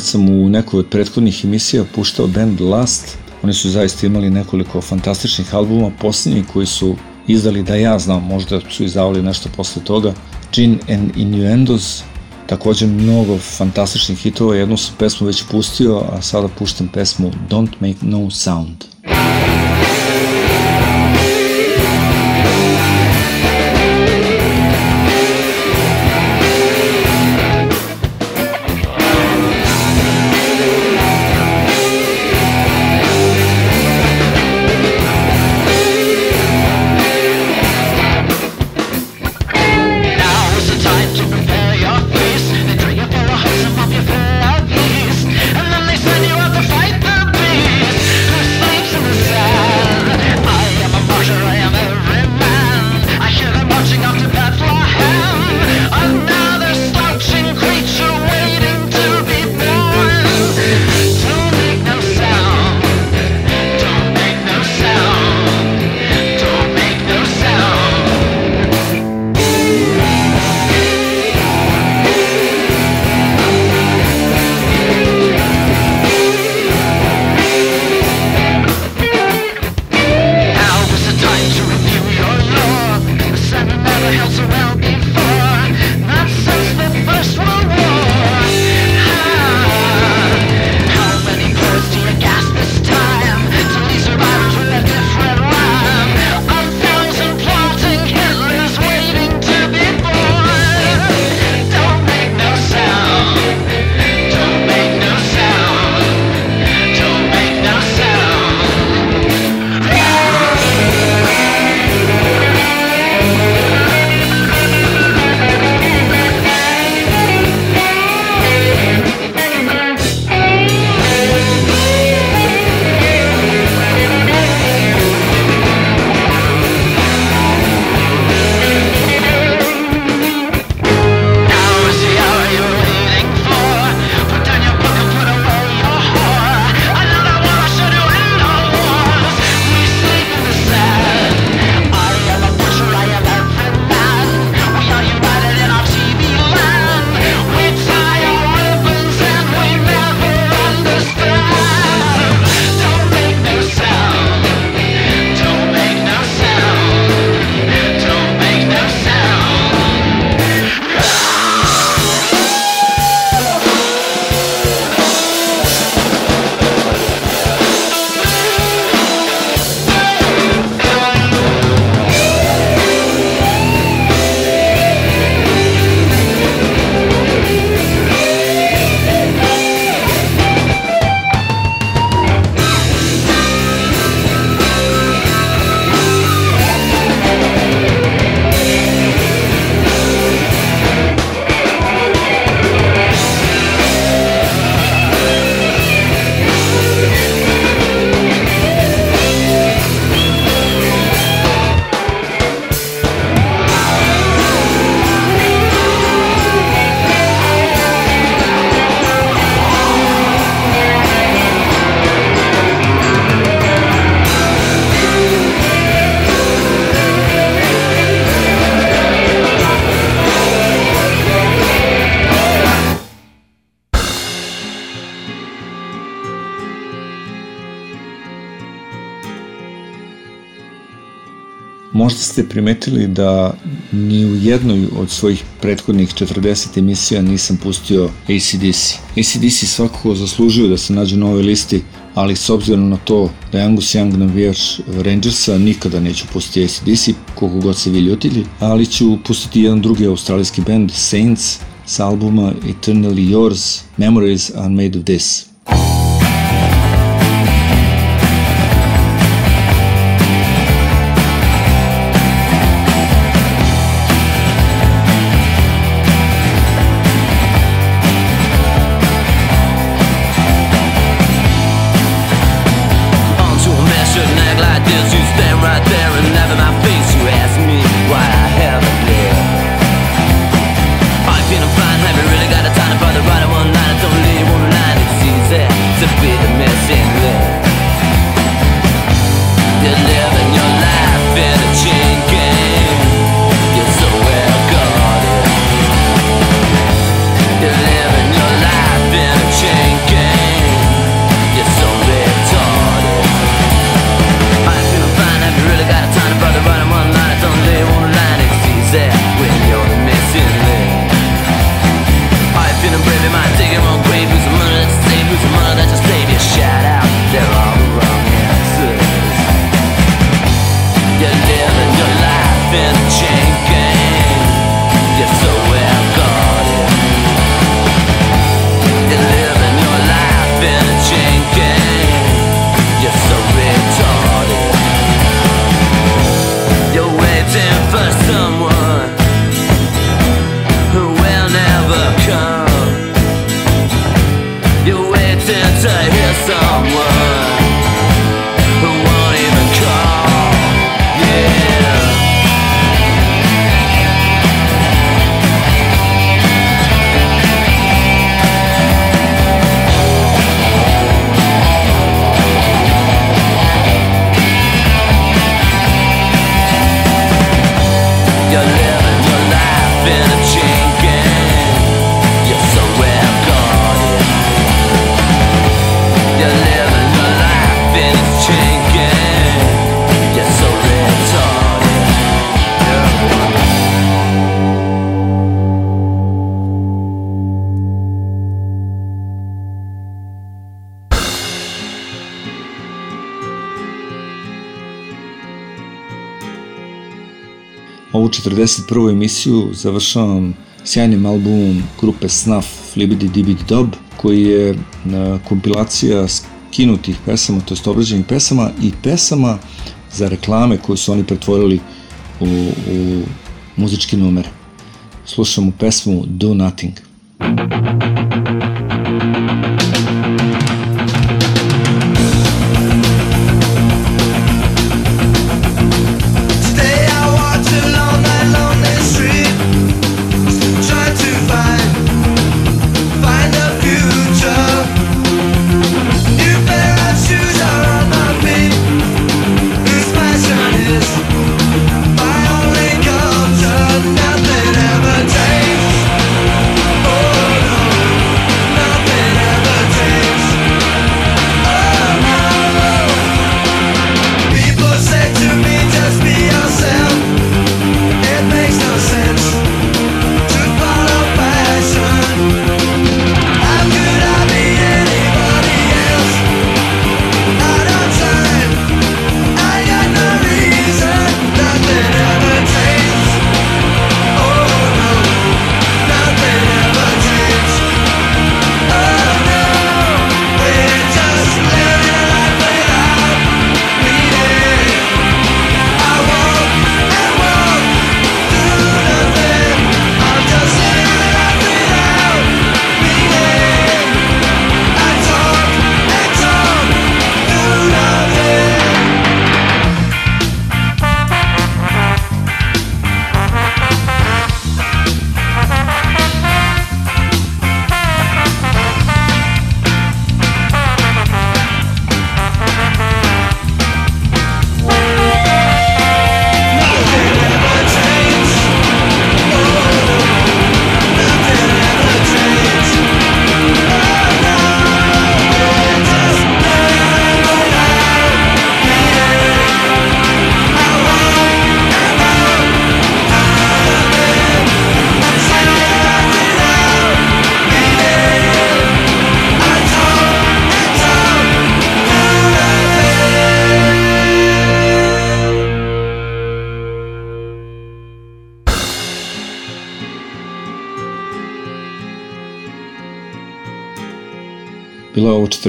Već sam u nekoj od prethodnih emisija puštao band Last. Oni su zaista imali nekoliko fantastičnih albuma, posljednji koji su izdali da ja znam, možda su izdavali nešto posle toga. Gin and Innuendos, takođe mnogo fantastičnih hitova, jednu sam pesmu već pustio, a sada puštam pesmu Don't Make No Sound. ste primetili da ni u jednoj od svojih prethodnih 40 emisija nisam pustio ACDC. ACDC svakako zaslužuju da se nađe na ovoj listi, ali s obzirom na to da je Angus Young navijač Rangersa, nikada neću pustiti ACDC, koliko god se vi ljutili, ali ću pustiti jedan drugi australijski band, Saints, sa albuma Eternally Yours, Memories Are Made of This. 41. emisiju završavam sjajnim albumom grupe Snuff Flibidi Dibidi Dob koji je e, kompilacija skinutih pesama, to je obrađenih pesama i pesama za reklame koje su oni pretvorili u, u muzički numer. Slušamo pesmu Do Nothing. Do Nothing.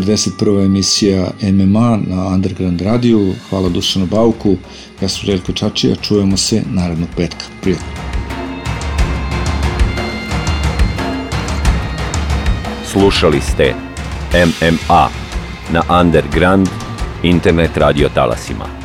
41. emisija MMA na Underground radiju. Hvala Dušanu Bauku. Ja sam Željko Čačija. Čujemo se narednog petka. Prijatno. Slušali ste MMA na Underground internet radio talasima.